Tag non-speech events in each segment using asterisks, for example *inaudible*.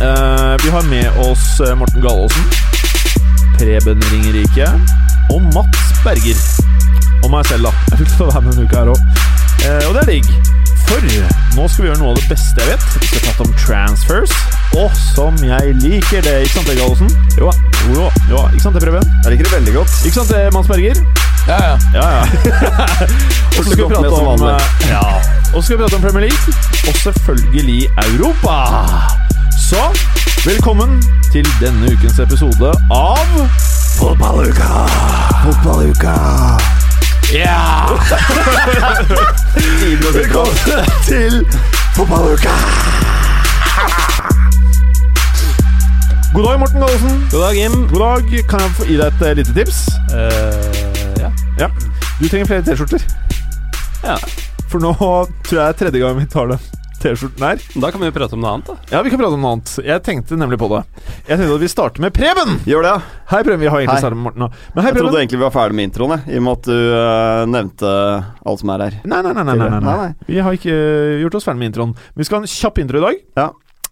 Eh, vi har med oss eh, Morten Gallaasen, Preben Ringerike og Mats Berger. Og meg selv, da. Jeg fikk lov å være med denne uka her òg. og det er digg. For nå skal vi gjøre noe av det beste jeg vet. Vi skal prate om transfers. Og som jeg liker det. Ikke sant det, Gallosen? Jo. jo. jo. Ikke sant det, Preben? Jeg liker det veldig godt. Ikke sant det, Mats Berger? Ja, ja. Ja, ja. *laughs* og så skal vi prate om eh, Ja. Og så skal vi prate om Premier League, og selvfølgelig Europa. Så velkommen til denne ukens episode av Fotballuka. Fotballuka! Ja! *laughs* Velkommen til Fotballuka! God dag, Morten Gallosen. God dag, Jim. God dag. Kan jeg få gi deg et lite tips? Uh, ja. Ja. Du trenger flere T-skjorter. ja. For nå tror jeg det er tredje gang vi tar den T-skjorten her. Da kan vi jo prate om noe annet, da. Ja, vi kan prate om noe annet. Jeg tenkte nemlig på det. Jeg tenkte at vi starter med Preben. Gjør det, ja. Hei, Preben. Vi har egentlig startet med Morten nå. Men hei, Jeg trodde egentlig vi var ferdig med introen, jeg, i og med at du uh, nevnte alt som er her. Nei, nei, nei, nei, nei, nei, Nei. Vi har ikke gjort oss ferdig med introen. Vi skal ha en kjapp intro i dag. Ja.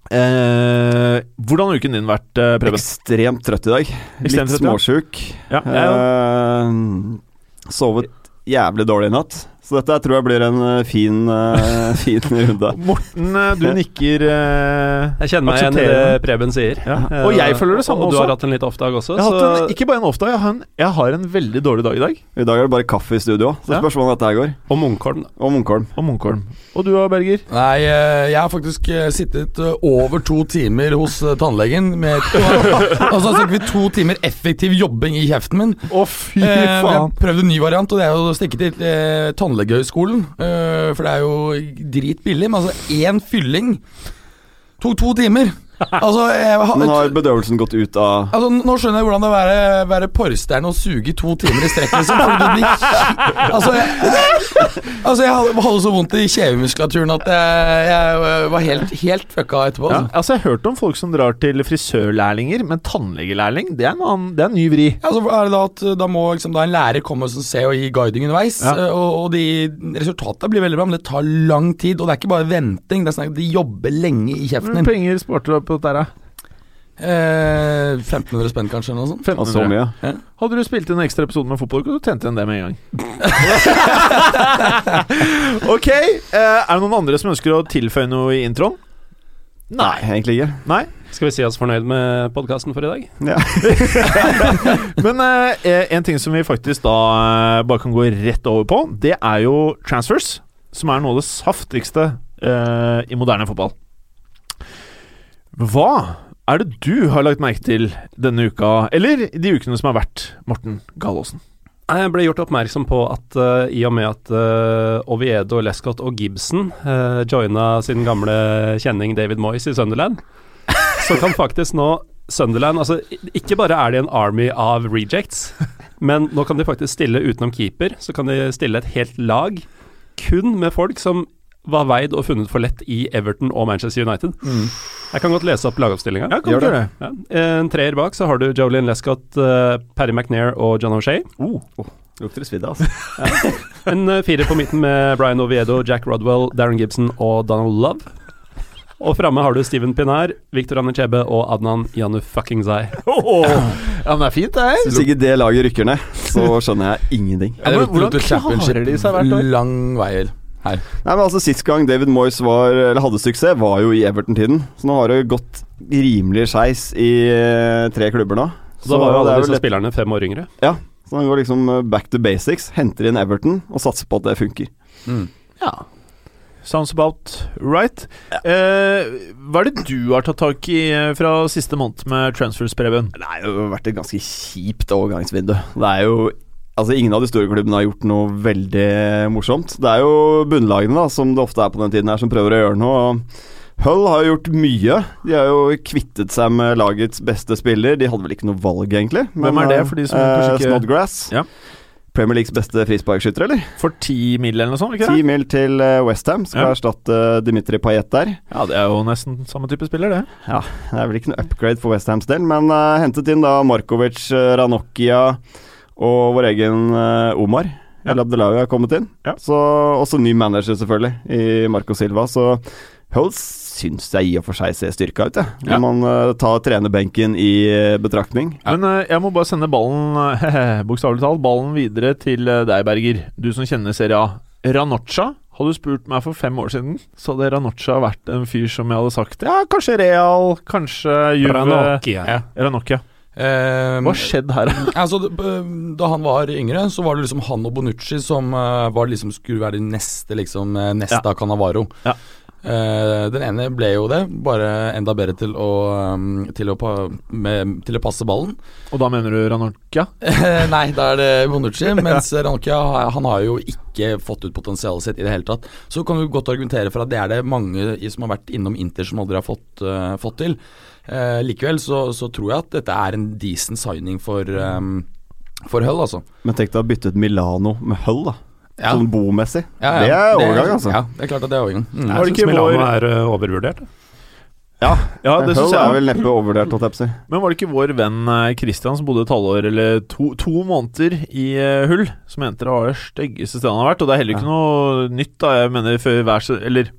Eh, hvordan har uken din vært, eh, Preben? Ekstremt trøtt i dag. Ekstremt Litt trøtt, ja. småsjuk. Ja, Ja, er jo- Eh, sovet jævlig dårlig i natt. Så dette tror jeg blir en eh, fin, eh, *laughs* fin runde. Morten, eh, du nikker eh, Jeg kjenner meg igjen i det. Preben sier. Ja. Eh, Og jeg føler det samme og, og du har hatt en litt off-dag også, Jeg har hatt en, ikke bare en off-dag, jeg, har en- jeg har en veldig dårlig dag i dag. I dag er det bare kaffe i studio, så Ja. spørs hvordan dette her går. Og Munkholm. Og Munkholm. Og Munkholm. Og du da, Berger? Nei, eh, jeg har faktisk eh, sittet eh, over to timer hos eh, tannlegen med Altså snakker vi to timer effektiv jobbing i kjeften min. Å, fy Eh, vi har prøvd en ny variant, og det er jo å stikke til eh, Tannlegehøgskolen. Uh, for det er jo dritbillig. Men altså, én fylling tok to timer. Altså, jeg, har- Men har bedøvelsen gått ut av Altså, Nå skjønner jeg hvordan det er å være, være porrstjerne og suge i to timer i strekk. Liksom, altså, jeg, altså, jeg hadde, hadde så vondt i kjevemuskulaturen at jeg, jeg var helt, helt fucka etterpå. Ja, Altså. altså Jeg har hørt om folk som drar til frisørlærlinger, men tannlegelærling, det er en, annen, det er en ny vri. Altså, er det da, at, da må liksom, da en lærer komme og se og gi guiding underveis. Ja. eh, Og, og de, resultatet blir veldig bra, men det tar lang tid. Og det er ikke bare venting, det er snakk, de jobber lenge i kjeften din. penger sparte du på dette? her, da? Eh, *laughs* 1500 spenn, kanskje, eller noe sånt. så mye. Ja. Hadde du spilt inn en ekstra episode med fotball, kunne du tjent igjen det med en gang. *laughs* ok, eh, er det noen andre som ønsker å tilføye noe i introen? Nei, egentlig ikke. Nei? Skal vi si oss fornøyd med podkasten for i dag? Ja. *laughs* Men eh, en ting som vi faktisk da eh, bare kan gå rett over på, det er jo transfers. Som er noe av det saftigste eh, i moderne fotball. Hva er det du har lagt merke til denne uka, eller de ukene som har vært, Morten Gallaasen? Jeg ble gjort oppmerksom på at uh, i og med at uh, Oviedo, Lescott og Gibson uh, joina sin gamle kjenning David Moyes i Sunderland, så kan faktisk nå Sunderland altså Ikke bare er de en army av rejects, men nå kan de faktisk stille utenom keeper. Så kan de stille et helt lag kun med folk som var veid og funnet for lett i Everton og Manchester United. Jeg kan godt lese opp lagoppstillinga. Ja, kan Gjør du gjøre det? Ja. En treer bak så har du Jolene Lescott, uh, Paddy McNair og John O'Shay. Lukter det svidd, altså. *laughs* En uh, firer på midten med Brian Oviedo, Jack Rodwell, Darren Gibson og Donald Love. Og framme har du Steven Pinar, Victor Anichebe og Adnan Janu *laughs* Oh, Ja, men det er fint, det her. Hvis ikke det laget rykker ned, så skjønner jeg ingenting. Ja, men hvordan klarer de seg hvert år? Lang vei her. Nei, men altså Sist gang David Moyes var, eller hadde suksess, var jo i Everton-tiden. Så nå har det gått rimelig skeis i eh, tre klubber nå. Så da var jo alle disse lett- spillerne fem år yngre. Ja, så han går liksom eh, back to basics, henter inn Everton og satser på at det funker. Ja. Sounds about right. Eh, hva er det du har tatt tak i eh, fra siste måned med transfers, Preben? Det har jo vært et ganske kjipt overgangsvindu. Det er jo Altså Ingen av de store klubbene har gjort noe veldig morsomt. Det er jo bunnlagene, da som det ofte er på den tiden her, som prøver å gjøre noe. Hull har jo gjort mye. De har jo kvittet seg med lagets beste spiller. De hadde vel ikke noe valg, egentlig. Hvem er det, for de som kanskje ikke- Snodgrass. Ja. Premier Leagues beste frisparkskytter, eller? For ti mil eller noe sånt, ikke Ti det? mil til Westham. Skal Ja. erstatte Dimitri Payet der. Ja, det er jo nesten samme type spiller, det. Ja, Det er vel ikke noe upgrade for Westhams del, men uh, hentet inn da Markovic, uh, Ranocchia og vår egen eh, Omar. Ja. El Abdelawi har kommet inn. Ja. Så Også ny manager, selvfølgelig, i Marco Silva. Så Hulls syns jeg i og for seg ser styrka ut, jeg. Når Ja. man uh, tar trenerbenken i eh, betraktning. Men uh, jeg må bare sende ballen, *laughs* bokstavelig talt, ballen videre til uh, deg, Berger. Du som kjenner Serie A. Ranoccia. Hadde du spurt meg for fem år siden, så hadde Ranoccia vært en fyr som jeg hadde sagt Ja, kanskje Real, kanskje Juve Ranocchia. Ja, Ranocchia. Eh, Hva skjedde skjedd her? *laughs* Altså, da han var yngre, så var det liksom han og Bonucci som eh, var liksom skulle være de neste, liksom, eh, neste Ja. av Cannavaro. Ja. Uh, den ene ble jo det, bare enda bedre til å, um, til å, pa, med, til å passe ballen. Og da mener du Ranocchia? *laughs* Nei, da er det Bonucci, *laughs* mens Ranocchia han har jo ikke fått ut potensialet sitt i det hele tatt. Så kan du godt argumentere for at det er det mange som har vært innom Inter som aldri har fått, uh, fått til. Eh, likevel så, så tror jeg at dette er en decent signing for, um, for Hull, altså. Men tenk deg å bytte ut Milano med Hull, da. Ja. Sånn bomessig. Ja, ja. Det er overgang, altså. Ja, det er klart at det er overgang. Mm. Var Jeg det syns Milano vår- er uh, overvurdert. Ja, Ja, det Hull jeg. er vel neppe overvurdert. Men var det ikke vår venn eh, Christian som bodde et halvår eller to, to måneder i eh, Hull, som mente det var det styggeste stedet han har vært? Og det er heller ikke noe nytt, da. Jeg mener før hver Eller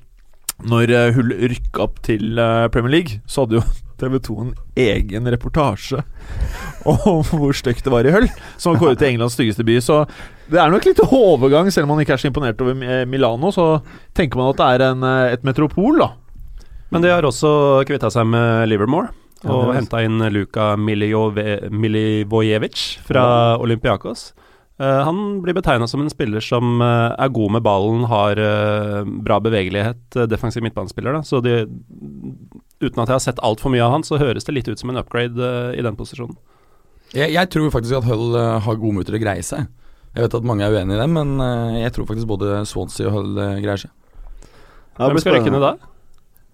når eh, Hull rykka opp til eh, Premier League, så hadde jo *laughs* TV 2 en egen reportasje *laughs* om hvor stygt det var i Hull, som var kåret til Englands styggeste by. Så det er nok litt overgang, selv om man ikke er så imponert over Milano. Så tenker man at det er en, eh, et metropol, da. Men de har også kvitta seg med Livermore. Og er- henta inn Luka Milivojevic fra Olympiakos. Eh, han blir betegna som en spiller som eh, er god med ballen, har eh, bra bevegelighet, defensiv midtbanespiller. Da. Så de, uten at jeg har sett altfor mye av han, så høres det litt ut som en upgrade i den posisjonen. Jeg, jeg tror faktisk at Hull har gode muligheter til å greie seg. Jeg vet at mange er uenig i det, men jeg tror faktisk både Swansea og Hull greier seg. Ja, Hvem skal rykke ned da?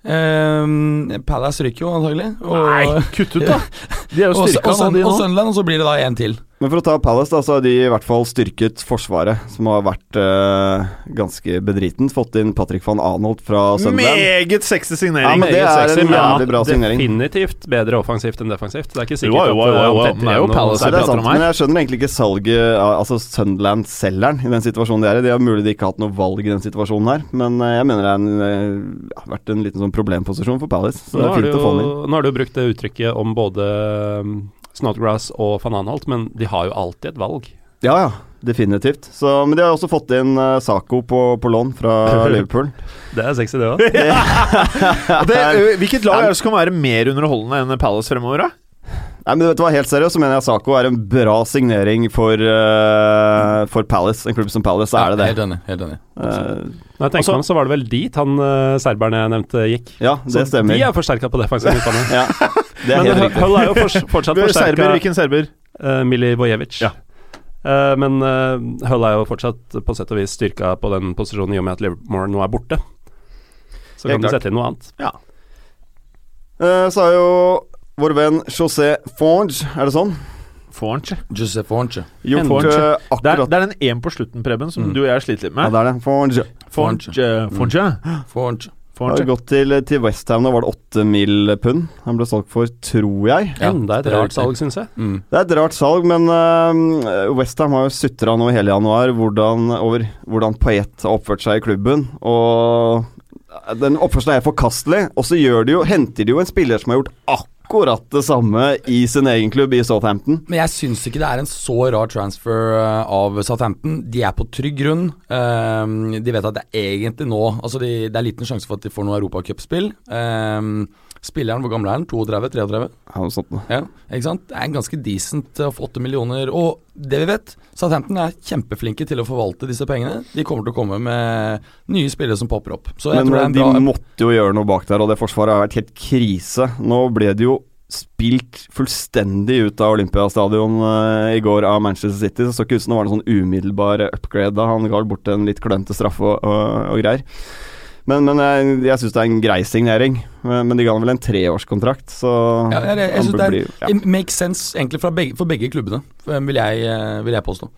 Um, Palace rykker jo antagelig. Og, Nei, kutt ut, da! *laughs* De er jo og, styrka og, nå, Sun- og nå. Sunderland, og så blir det da en til. Men for å ta Palace, da, så har de i hvert fall styrket Forsvaret, som har vært uh, ganske bedritent. Fått inn Patrick van Anholt fra Sunderland. Meget sexy signering. Ja, men det er en jævlig bra signering. Definitivt bedre offensivt enn defensivt. Det er ikke sikkert jo, jo, at jo, eh, det er jo Palace det er sant, men jeg skjønner egentlig ikke salget Altså Sunderland-selgeren i den situasjonen de er i. De har mulig de ikke har hatt noe valg i den situasjonen her, men eh, jeg mener det eh, har vært en liten sånn problemposisjon for Palace. Så det er fint jo, å få den inn. nå har du brukt det uttrykket om både Snodgrass og van Anholt, men de har jo alltid et valg. Ja, ja. Definitivt. Så, men de har også fått inn uh, Saco på, på lån fra *laughs* Liverpool. Det er sexy, det òg. *laughs* *laughs* Hvilket lag er det som kan være mer underholdende enn Palace fremover, da? Nei, men vet du hva, Helt seriøst så mener jeg Sako er en bra signering for, uh, for Palace. En klubb som Palace, så er det Helt det. enig. Helt enig. Uh, Når jeg tenker Altså- meg så var det vel dit han uh, serberen jeg nevnte, gikk. ja, det Så stemmer. de er forsterka på defensiv midtbane. *laughs* ja, det er Men helt Hull Men Hull er jo for, fortsatt *laughs* Serber, forsterka hvilken serber? uh, Milivojevic. Ja. Uh, men uh, Hull er jo fortsatt på sett og vis styrka på den posisjonen i og med at Livermore nå er borte. Så Helt kan du sette inn noe annet. Uh, så er jo vår venn José Fonge, er det sånn? Fonge. José Fonge. Gjort Fonge. uh, Det er, akkurat det er den én på slutten, Preben, som Mm. du og jeg sliter litt med. Ja, det er det. Fonge. Fornche. Fonge. Fonge. Har Fornche. gått til, til Westham da var det åtte mil pund. Han ble solgt for, tror jeg. Ja, det er et rart salg, syns jeg. Mm. Det er et rart salg, men uh, Westham har jo sutra nå i hele januar hvordan, over hvordan Paet har oppført seg i klubben. Og den oppførselen er forkastelig. Og så gjør de jo, henter de jo en spiller som har gjort akkurat det samme i sin egen klubb i Southampton. Men jeg syns ikke det er en så rar transfer eh, av Southampton. De er på trygg grunn. Ehm, de vet at det er egentlig nå Altså de, Det er liten sjanse for at de får noe europacupspill. Um, spilleren, hvor gammel er han? 32? 33? Ja, sånt. Ja, ikke sant? Det er en ganske decent å få 8 millioner. Og det vi vet, Southampton er kjempeflinke til å forvalte disse pengene. De kommer til å komme med nye spillere som popper opp. Men tror det uh, en de bra måtte jo gjøre noe bak der, og det forsvaret har vært helt krise. Nå ble det jo spilt fullstendig ut av Olympiastadion uh, i går av Manchester City. Det så ikke ut som det var en sånn umiddelbar upgrade da. Han ga bort en litt klønete straffe og, og, og greier. Men, men jeg, jeg syns det er en grei signering. Men, men de ga ham vel en treårskontrakt, så Ja, jeg, jeg, jeg synes det er, ja. makes sense egentlig begge, for begge klubbene, vil jeg, eh, vil jeg påstå.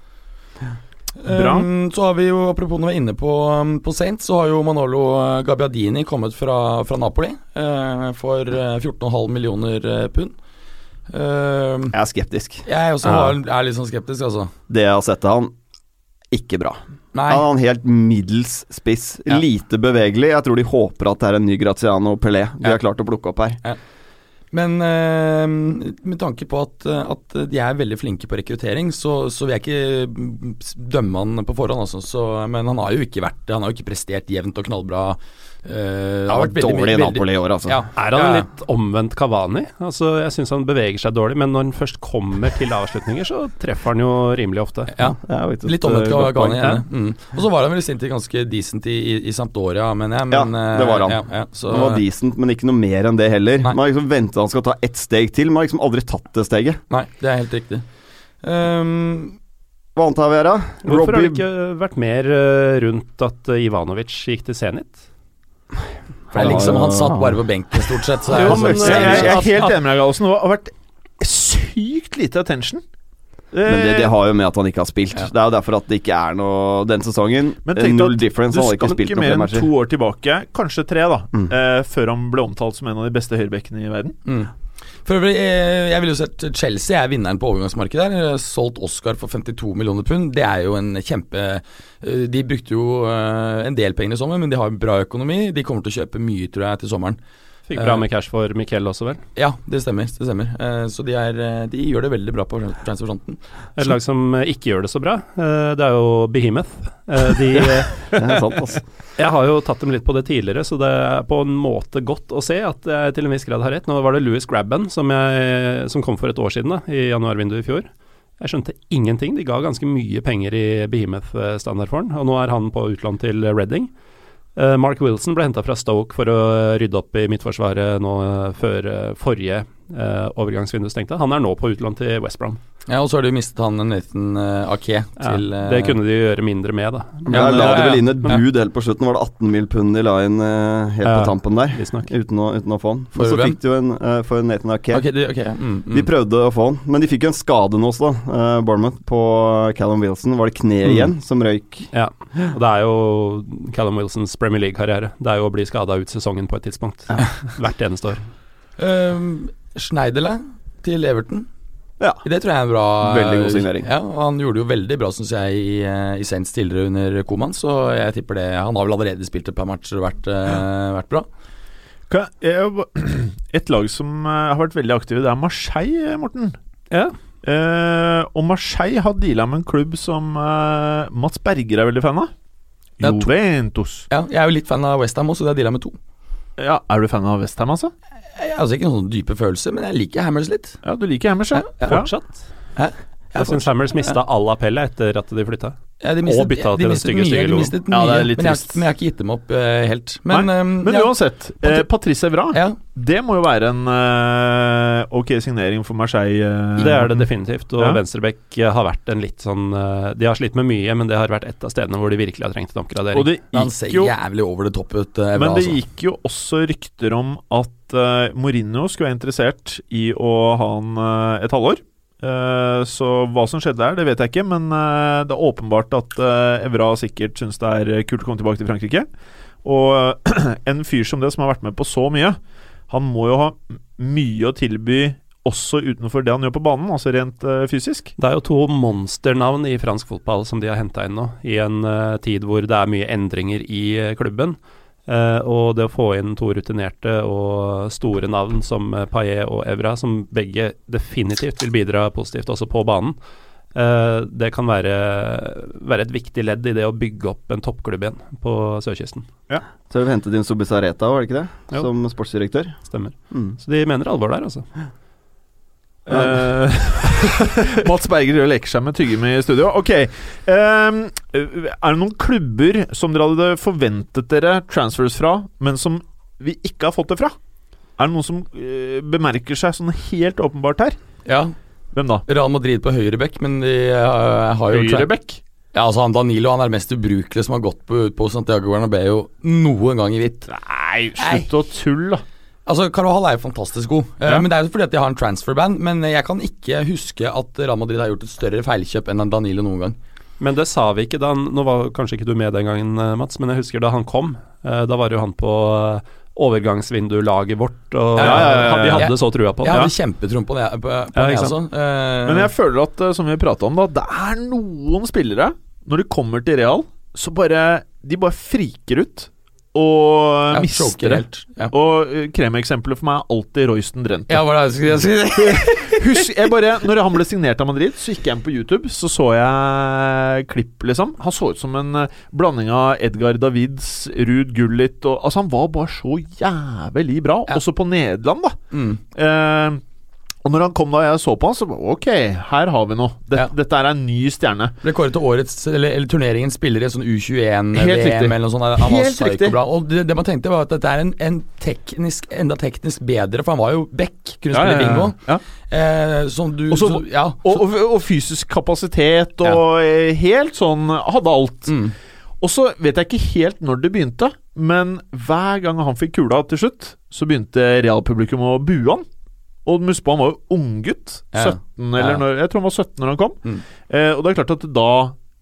Bra. Um, så har vi jo, apropos når vi er inne på, um, på Saints, så har jo Manolo eh, Gabbiadini kommet fra, fra Napoli uh, for eh, 14,5 millioner eh, pund. Uh, Jeg er skeptisk. jeg også Ja. er litt sånn skeptisk, altså. Det jeg har sett av han, ikke bra. Nei. Han er en helt middels spiss. Ja. Lite bevegelig. Jeg tror de håper at det er en ny Graziano Pelé de Ja. har klart å plukke opp her. Men øh, med tanke på at, eh, at de er veldig flinke på rekruttering, så, så vil jeg ikke mm, dømme han på forhånd, altså. Så, men han har jo ikke vært Han har jo ikke prestert jevnt og knallbra. Eh, Det har vært dårlig i Napoli i år, altså. Ja, Er han ja, litt omvendt Kavani? Altså, jeg syns han beveger seg dårlig, men når han først kommer til avslutninger, så treffer han jo rimelig ofte. Ja, ikke litt omvendt uh, Kavani. Gani. Mm. Og så var han vel i sin tid ganske decent i, i, i Sampdoria, mener jeg. Men, Ja, det var han. eh, Ja, ja, så, Han var decent, men ikke noe mer enn det heller. Nei. Man har liksom ventet han skal ta ett steg til, man har liksom aldri tatt det steget. Nei, det er helt riktig. Um, Hva annet har vi her, da? Hvorfor har det ikke vært mer eh, rundt at eh, Ivanovic gikk til Zenit? For det er liksom Han satt bare på benken, stort sett. Så er Jo, jo men, jeg, jeg, jeg er helt enig med deg, Gallosen. Det har vært sykt lite attention. Men det, det Eh, har jo med at han ikke har spilt. Ja. Det er jo derfor at det ikke er noe den sesongen. Men tenk deg. Du har ikke skal ikke mer enn to år tilbake, kanskje tre, da, Mm. eh, før han ble omtalt som en av de beste høyrebekkene i verden. Mm. For øvrig, eh, jeg vil jo si at Chelsea er vinneren på overgangsmarkedet der. Eh, Solgt Oscar for 52 millioner pund. Det er jo en kjempe eh, De brukte jo en del penger i sommer, men de har bra økonomi. De kommer til å kjøpe mye, tror jeg, til sommeren. Fikk bra med cash for Miquel også, vel? Ja, det stemmer. det stemmer Eh, Så de, er, eh, de gjør det veldig bra på transferfronten. Et lag som eh, ikke gjør det så bra, eh, det er jo Behemoth. Eh, De *laughs* eh, Det er sant, altså. *laughs* Jeg har jo tatt dem litt på det tidligere, så det er på en måte godt å se at jeg til en viss grad har rett. Nå var det Louis Grabban som, jeg, som kom for et år siden, da, i januarvinduet i fjor. Jeg skjønte ingenting. De ga ganske mye penger i Behemoth-standard for han, og nå er han på utlån til Reading. Eh, Mark Wilson ble henta fra Stoke for å rydde opp i midtforsvaret nå eh, før eh, forrige eh, overgangsvindu stengte. Han er nå på utlån til West Brom. Ja, Og så har de mistet han Nathan uh, Ake til ja, det kunne de gjøre mindre med, da. Men ja, la det de vel inn et bud helt på slutten. Var det 18 mil pund la inn eh, helt Ja. på tampen der? Uten å, uten å få han. For Og så fikk de jo en uh, for Nathan Ake. Ok, de, ok, mm, mm. De prøvde å få han, men de fikk jo en skade nå også, da. eh, Bournemouth på Callum Wilson. Var det kneet Mm. igjen som røyk? Ja, og det er jo Callum Wilsons Premier League-karriere. Det er jo å bli skada ut sesongen på et tidspunkt. Hvert eneste år. Um, Schneiderle til Everton. Ja. Det tror jeg er en bra Veldig god signering. Ja, Han gjorde det jo veldig bra, syns jeg, i, eh, i Saints tidligere under Koman, så jeg tipper det Han har vel allerede spilt et par matcher og vært, eh, vært bra. *clears throat* Et lag som eh, har vært veldig aktive, det er Marseille, Morten. Ja. Eh, og Marseille har deala med en klubb som eh, Mats Berger er veldig fan av. Juventus. Ja, Jeg er jo litt fan av Westham også, så det er deala med to. Ja, Er du fan av Westham, altså? Jeg har altså ikke noen dype følelser, men jeg liker Hammers litt. Ja, du liker Hammers, ja. Ja, Fortsatt. Hæ? Jeg syns Hammers mista all appell etter at de flytta. Ja, de Og bytta de den mistet stygge, stygge logoen. mistet Ja, det er litt men, jeg, men jeg har ikke gitt dem opp uh, helt. Men, Nei, um, Men ja, uansett, eh, Patrice Evra, ja, det må jo være en uh, ok signering for Marseille. Uh, Det er det definitivt. Og Ja. venstrebekk eh, har vært en litt sånn eh, De har slitt med mye, men det har vært et av stedene hvor de virkelig har trengt en oppgradering. Og det han ser jo jævlig over det toppet ut. eh, Men det altså. gikk jo også rykter om at uh, Mourinho skulle være interessert i å ha han eh, et halvår. Eh, så hva som skjedde der, det vet jeg ikke, men eh, det er åpenbart at uh, Evra sikkert syns det er kult å komme tilbake til Frankrike. Og eh, *clears throat* en fyr som det, som har vært med på så mye, han må jo ha mye å tilby også utenfor det han gjør på banen, altså rent eh, fysisk. Det er jo to monsternavn i fransk fotball som de har henta inn nå, i en eh, tid hvor det er mye endringer i eh, klubben. Eh, og det å få inn to rutinerte og store navn som uh, Paillet og Evra, som begge definitivt vil bidra positivt også på banen, uh, det kan være, være et viktig ledd i det å bygge opp en toppklubb igjen på sørkysten. Så har vi hentet inn Subisareta, var det ikke det? Jo. Som sportsdirektør. Stemmer. Mm. Så de mener alvor der, altså. Eh, *laughs* Mats Berger leker seg med tyggegummi i studio. Ok. ehm, er det noen klubber som dere hadde forventet dere transfers fra, men som vi ikke har fått det fra? Er det noen som uh, bemerker seg sånn helt åpenbart her? Ja, Hvem da? Real Madrid på høyre bekk, men de uh, har jo Høyrebekk? Ja, altså han Danilo han er det mest ubrukelige som har gått på, på Santiago Bernabeu noen gang i hvitt. Nei, slutt å tulle, da. Altså, Carvajal er jo fantastisk god, eh, Ja. men det er jo fordi at de har en transferband. Men jeg kan ikke huske at Real Madrid har gjort et større feilkjøp enn Danilo noen gang. Men det sa vi ikke da han Nå var kanskje ikke du med den gangen, eh, Mats, men jeg husker da han kom. eh, Da var jo han på eh, overgangsvindulaget vårt, og Ja, ja, ja, ja, vi hadde jeg, så trua på Jeg hadde kjempetroen på det. På, på Ja, det. Eh, Men jeg føler at, eh, som vi prata om, da, det er noen spillere Når de kommer til Real, så bare De bare friker ut og mister det. Ja. Og eh, kremeksempelet for meg er alltid Royston Drenthe. Ja, det jeg skulle si? *laughs* *laughs* Husk, jeg bare, når han ble signert av Madrid, så gikk jeg inn på YouTube. Så så jeg klipp, liksom. Han så ut som en eh, blanding av Edgar Davids, Ruud Gullit og Altså, han var bare så jævlig bra, Ja. også på Nederland, da. Mm. Eh, og når han kom da jeg så på han, så Ok, her har vi noe. Dette, Ja. Dette er en ny stjerne. Ble kåret til årets Eller, eller turneringens spiller i sånn U21-VM eller noe sånt. Han Helt riktig. Og det, det man tenkte, var at dette er en, en teknisk enda teknisk bedre, for han var jo back, kunne spille bingo. Ja. Eh, som du Og så- så, Og, og, og fysisk kapasitet og ja. helt sånn Hadde alt. Mm. Og så vet jeg ikke helt når det begynte, men hver gang han fikk kula til slutt, så begynte realpublikum å bue han. Og husk på, han var jo unggutt. Ja. 17, eller når, jeg tror han var 17 når han kom. Mm. Eh, og det er klart at da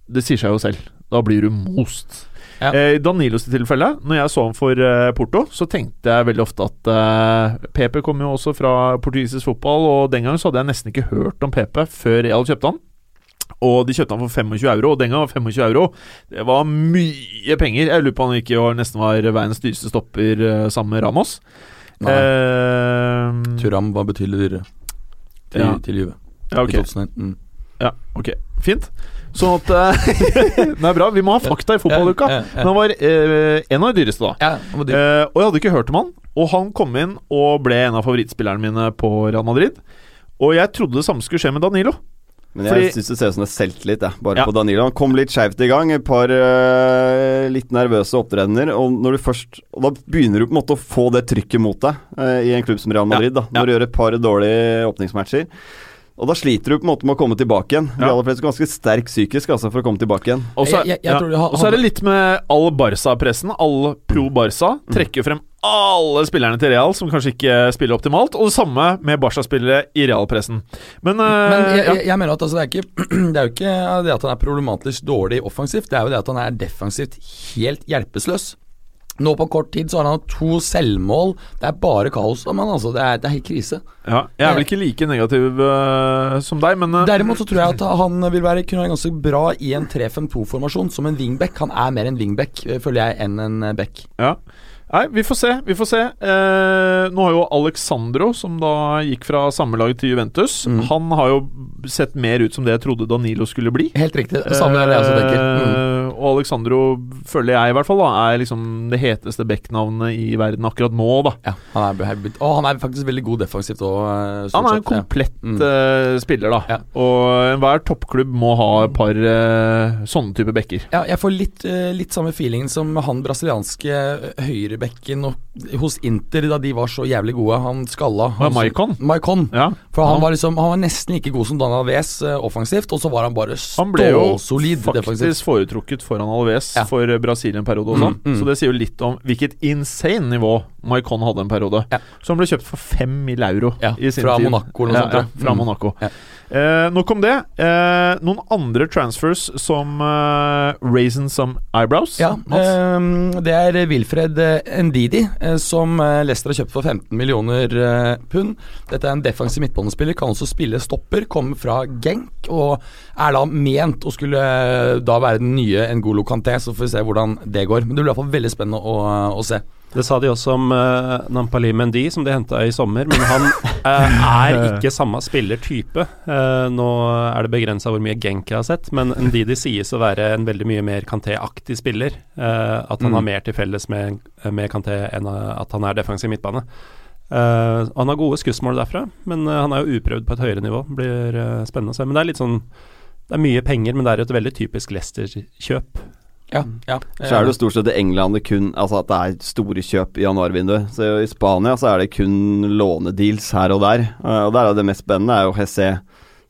Det sier seg jo selv. Da blir du most. Ja. Eh, I Danilos tilfelle, når jeg så ham for eh, Porto, så tenkte jeg veldig ofte at eh, PP kom jo også fra portugisisk fotball, og den gangen så hadde jeg nesten ikke hørt om PP før Real kjøpte han. Og de kjøpte han for 25 euro, og den gangen var 25 euro Det var mye penger. Jeg lurer på om han ikke var, nesten var verdens dyreste stopper eh, sammen med Ramos. Nei. Eh, Turam var betydelig dyrere til, Ja. til Juve. ja, ok. I 2001. Mm. Ja, ok. Fint. Sånn at eh, *laughs* Det er bra. Vi må ha fakta i fotballuka. Ja, ja, ja. Men han var eh, en av de dyreste, da. Ja, han var dyr. Eh, og jeg hadde ikke hørt om han. Og han kom inn og ble en av favorittspillerne mine på Real Madrid. Og jeg trodde det samme skulle skje med Danilo. Men jeg syns det ser ut som det er selvtillit, jeg. Bare Ja. på Danilo. Han kom litt skeivt i gang. Et par uh, litt nervøse opptredener. Og når du først Og da begynner du på en måte å få det trykket mot deg uh, i en klubb som Real Madrid. da ja. Når du gjør et par dårlige åpningsmatcher. Og da sliter du på en måte med å komme tilbake igjen. De Ja. aller fleste er ganske sterk psykisk altså for å komme tilbake igjen. Og så ja. er det litt med all Barca-pressen. All pro Barca trekker frem alle spillerne til Real som kanskje ikke spiller optimalt. Og det samme med Barca-spillere i Realpressen. Men, uh, Men jeg, ja. jeg, mener at altså, det, er ikke, *clears throat* det er jo ikke det at han er problematisk dårlig offensivt, det er jo det at han er defensivt helt hjelpeløs. Nå på kort tid så har han hatt to selvmål. Det er bare kaos. Men altså, det er, det er helt krise. ja, jeg er vel ikke like negativ uh, som deg, men uh, Derimot så tror jeg at han vil være, kunne være ganske bra i en 3-5-2-formasjon som en wingback. Han er mer en wingback, eh, føler jeg, enn en eh, back. Ja. Nei, vi får se. Vi får se. Eh, nå har jo Alexandro, som da gikk fra samme lag til Juventus, Mm. han har jo sett mer ut som det jeg trodde Danilo skulle bli. Helt riktig. Samme er det jeg også tenker. Mm. Eh, og Alexandro, føler jeg i hvert fall, da er liksom det heteste backnavnet i verden akkurat nå, da. Ja, han er, og han er faktisk veldig god defensivt òg. Han er en komplett Mm. eh, spiller, da. Ja. Og enhver toppklubb må ha et par eh, sånne type backer. Ja, jeg får litt, eh, litt samme feelingen som han brasilianske eh, høyrebekken hos Inter da de var så jævlig gode. Han skalla. Ja, Han. Maicon. Ja. For han var liksom Han var nesten like god som Dana Wes eh, offensivt, og så var han bare Han ble jo stålsolid defensivt. faktisk foretrukket foran Alves Ja. for Brasil en periode også. Mm, mm. Så det sier jo litt om hvilket insane nivå Maicon hadde en periode. Ja. Han ble kjøpt for fem mill. euro Ja, fra tid. Monaco eller noe sånt, Ja, fra Mm. Monaco. Eh, nok om det. Eh, noen andre transfers som eh, raisin some eyebrows? Ja, ehm, det er Wilfred eh, Ndidi, eh, som eh, Leicester har kjøpt for 15 millioner eh, pund. Dette er en defensiv midtbanespiller, kan også spille stopper, kommer fra Genk og er da ment å skulle eh, da være den nye N'Golo Canté. så får vi se hvordan det går. Men det blir i hvert fall veldig spennende å, å se. Det sa de også om uh, Nampali Mendy, som de henta i sommer, men han uh, er *laughs* ikke samme spillertype. Uh, nå er det begrensa hvor mye Genk jeg har sett, men Ndidi sies å være en veldig mye mer Kanté-aktig spiller. Eh, at han Mm. har mer til felles med, med Kanté enn eh, at han er defensiv midtbane. Eh, han har gode skussmål derfra, men eh, han er jo uprøvd på et høyere nivå. Blir eh, spennende å se. Men det er litt sånn Det er mye penger, men det er et veldig typisk Leicester-kjøp. Ja, ja. Så er det jo stort sett i England det kun Altså at det er store kjøp i januarvinduet. Så i Spania så er det kun lånedeals her og der. Eh, Og der er det mest spennende er jo Hesse,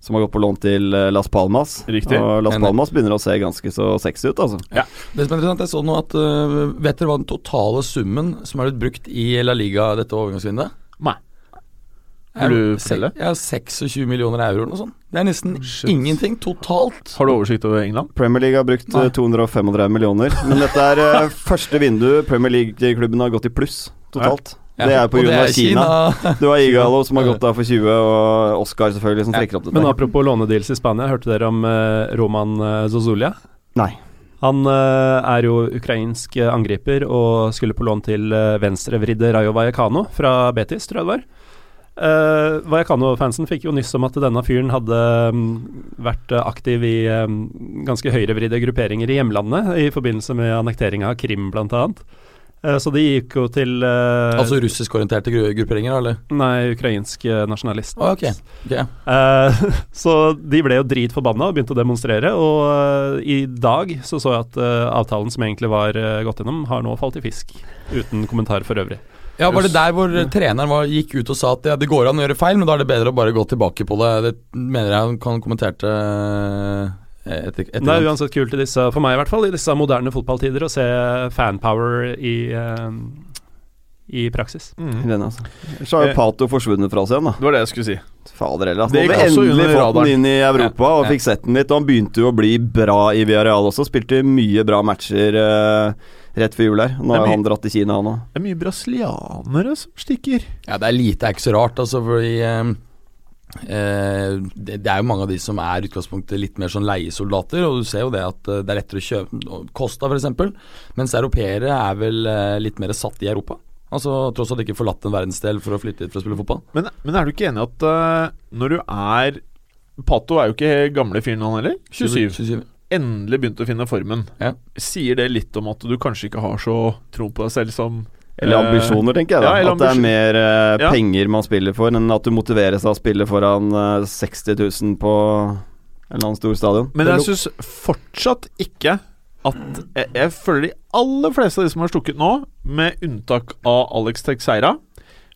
som har gått på lån til eh, Las Palmas. Riktig. Og Las Palmas begynner å se ganske så sexy ut, altså. Det som er interessant, jeg så nå at øh, Vet dere hva den totale summen som er blitt brukt i La Liga dette overgangsvinduet? Nei. Vil du fortelle? Ja, 26 millioner euro eller noe sånt. Det er nesten Shit. ingenting totalt. Har du oversikt over England? Premier League har brukt Nei. eh, 235 millioner. Men dette er eh, *laughs* første vindu Premier League-klubben har gått i pluss totalt. Det er på grunn av er Kina. *laughs* Du har Igalo som har gått der for 20, og Oscar selvfølgelig, som Ja. trekker opp dette. Men apropos lånedeals i Spania, hørte dere om eh, Roman Zozulia? Nei. Han eh, er jo ukrainsk eh, angriper og skulle på lån til uh, venstrevridde Rayo Vallecano fra Betis, tror jeg det var. Uh, Vallecano-fansen fikk jo nyss om at denne fyren hadde um, vært eh, aktiv i um, ganske høyrevridde grupperinger i hjemlandet i forbindelse med annekteringa av Krim, blant annet. Eh, så de gikk jo til uh, Altså russiskorienterte gru grupperinger, eller? Nei, ukrainsk eh, nasjonalist. Å, ok. Ok. Eh, *laughs* så de ble jo dritforbanna og begynte å demonstrere, og eh, i dag så så jeg at eh, avtalen som egentlig var eh, gått gjennom, har nå falt i fisk. Uten kommentar for øvrig. Ja, Var det der hvor eh, treneren var, gikk ut og sa at ja, det går an å gjøre feil, men da er det bedre å bare gå tilbake på det? Det mener jeg han kan kommenterte eh, etter, etter Det er uansett kult i disse, for meg i hvert fall, i disse moderne fotballtider å se fanpower i, um i praksis. Mm. Den, altså. Så har jo Eh. Pato forsvunnet fra oss igjen, da. Det var det jeg skulle si. Fader heller. Altså. Det Nå gikk har vi også endelig fått den inn i Europa og Ja. fikk sett den litt. Og han begynte jo å bli bra i Villarreal også. Spilte mye bra matcher eh, rett før jul her. Nå har han dratt til Kina, han òg. Det er mye brasilianere som stikker. Ja, det er lite, det er ikke så rart, altså, fordi eh, eh, det, det er jo mange av de som er utgangspunktet litt mer sånn leiesoldater, og du ser jo det at eh, det er lettere å kjøpe Costa f.eks., mens europeere er vel eh, litt mer satt i Europa. Altså Tross at de ikke forlatt en verdensdel for å flytte hit for å spille fotball. Men, men er du ikke enig i at uh, når du er Pato er jo ikke gamle fyren han heller. 27. 27. Endelig begynt å finne formen. Ja. Sier det litt om at du kanskje ikke har så tro på deg selv som Eller eh, ambisjoner, tenker jeg. da ja, At det er mer eh, Ja. penger man spiller for, enn at du motiveres av å spille foran uh, 60 000 på en eller annen stor stadion. Men jeg syns fortsatt ikke at jeg, jeg føler de aller fleste av de som har stukket nå, med unntak av Alex Texeira,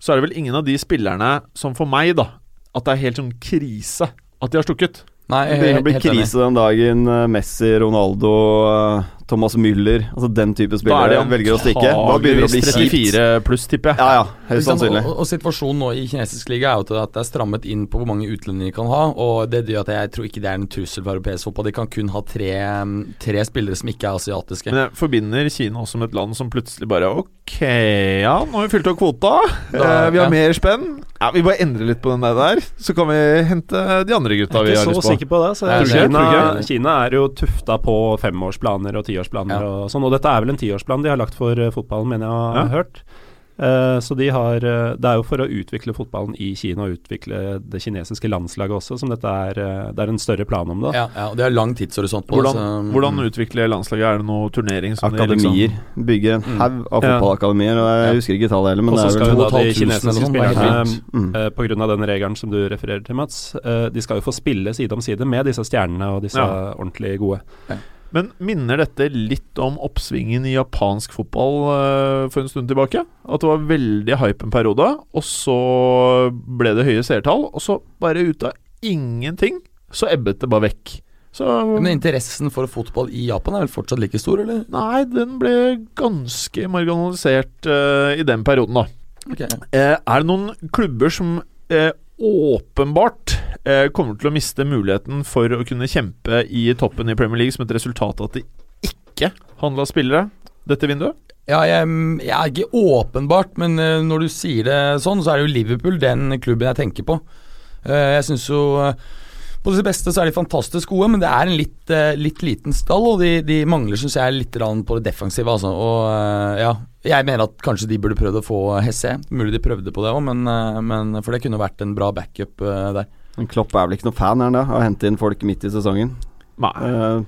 så er det vel ingen av de spillerne som for meg, da, at det er helt sånn krise at de har stukket. Nei, Det begynner er å bli krise den dagen eh, Messi, Ronaldo, eh, Thomas Müller Altså den type Da er spillere de velger å stikke. Da begynner det å bli kjipt. 34 pluss, tipper jeg. Ja, ja. helt Høyst sannsynlig. Og, og situasjonen nå i kinesisk liga er jo at det er strammet inn på hvor mange utlendinger de kan ha. Og det gjør at jeg tror ikke det er en trussel for europeisk fotball. De kan kun ha tre, tre spillere som ikke er asiatiske. Men jeg forbinder Kina også med et land som plutselig bare Ok, ja, nå har vi fylt opp kvota. Da- eh, vi har ja. mer spenn. Ja, Vi bare endrer litt på den der, så kan vi hente de andre gutta vi Jeg er har ikke så sikker på det. Så jeg, du? Kina? Kina er jo tufta på femårsplaner og tiårsplaner Ja. og sånn, og dette er vel en tiårsplan de har lagt for eh, fotballen, mener jeg har Ja. hørt. Uh, så de har eh, Det er jo for å utvikle fotballen i Kina og utvikle det kinesiske landslaget også, som dette er Det er en større plan om det. Ja, ja, og det er lang tidshorisont på Hvordan, det. så- hvordan utvikle landslaget? Er det noe turnering som Akademier. liksom Bygge en Mm. haug av fotballakademier. Og jeg Ja. husker ikke tallet heller, men Og det så er vel jo da de 2500 kinesiske eller sånn, det er helt spillerne vilt. mm. eh, på grunn av den regelen som du refererer til, Mats, Uh, de skal jo få spille side om side med disse stjernene og disse Ja. ordentlig gode. Men minner dette litt om oppsvingen i japansk fotball uh, for en stund tilbake? At det var veldig hype en periode, og så ble det høye seertall, og så bare ut av ingenting så ebbet det bare vekk. Så Men interessen for fotball i Japan er vel fortsatt like stor, eller? Nei, den ble ganske marginalisert uh, i den perioden, da. Okay. Uh, er det noen klubber som åpenbart eh, kommer til å miste muligheten for å kunne kjempe i toppen i Premier League som et resultat av at de ikke handla spillere dette vinduet? Ja, jeg, jeg er ikke åpenbart, men eh, når du sier det sånn, så er det jo Liverpool den klubben jeg tenker på. Eh, jeg syns jo på sitt beste så er de fantastisk gode, men det er en litt, litt liten stall, og de, de mangler, syns jeg, litt på det defensive, altså. Og ja, jeg mener at kanskje de burde prøvd å få Hesse. Mulig de prøvde på det òg, men, eh, men for det kunne vært en bra backup eh, der. Men Klopp er vel ikke noen fan her, da? av å hente inn folk midt i sesongen. Nei. Uh,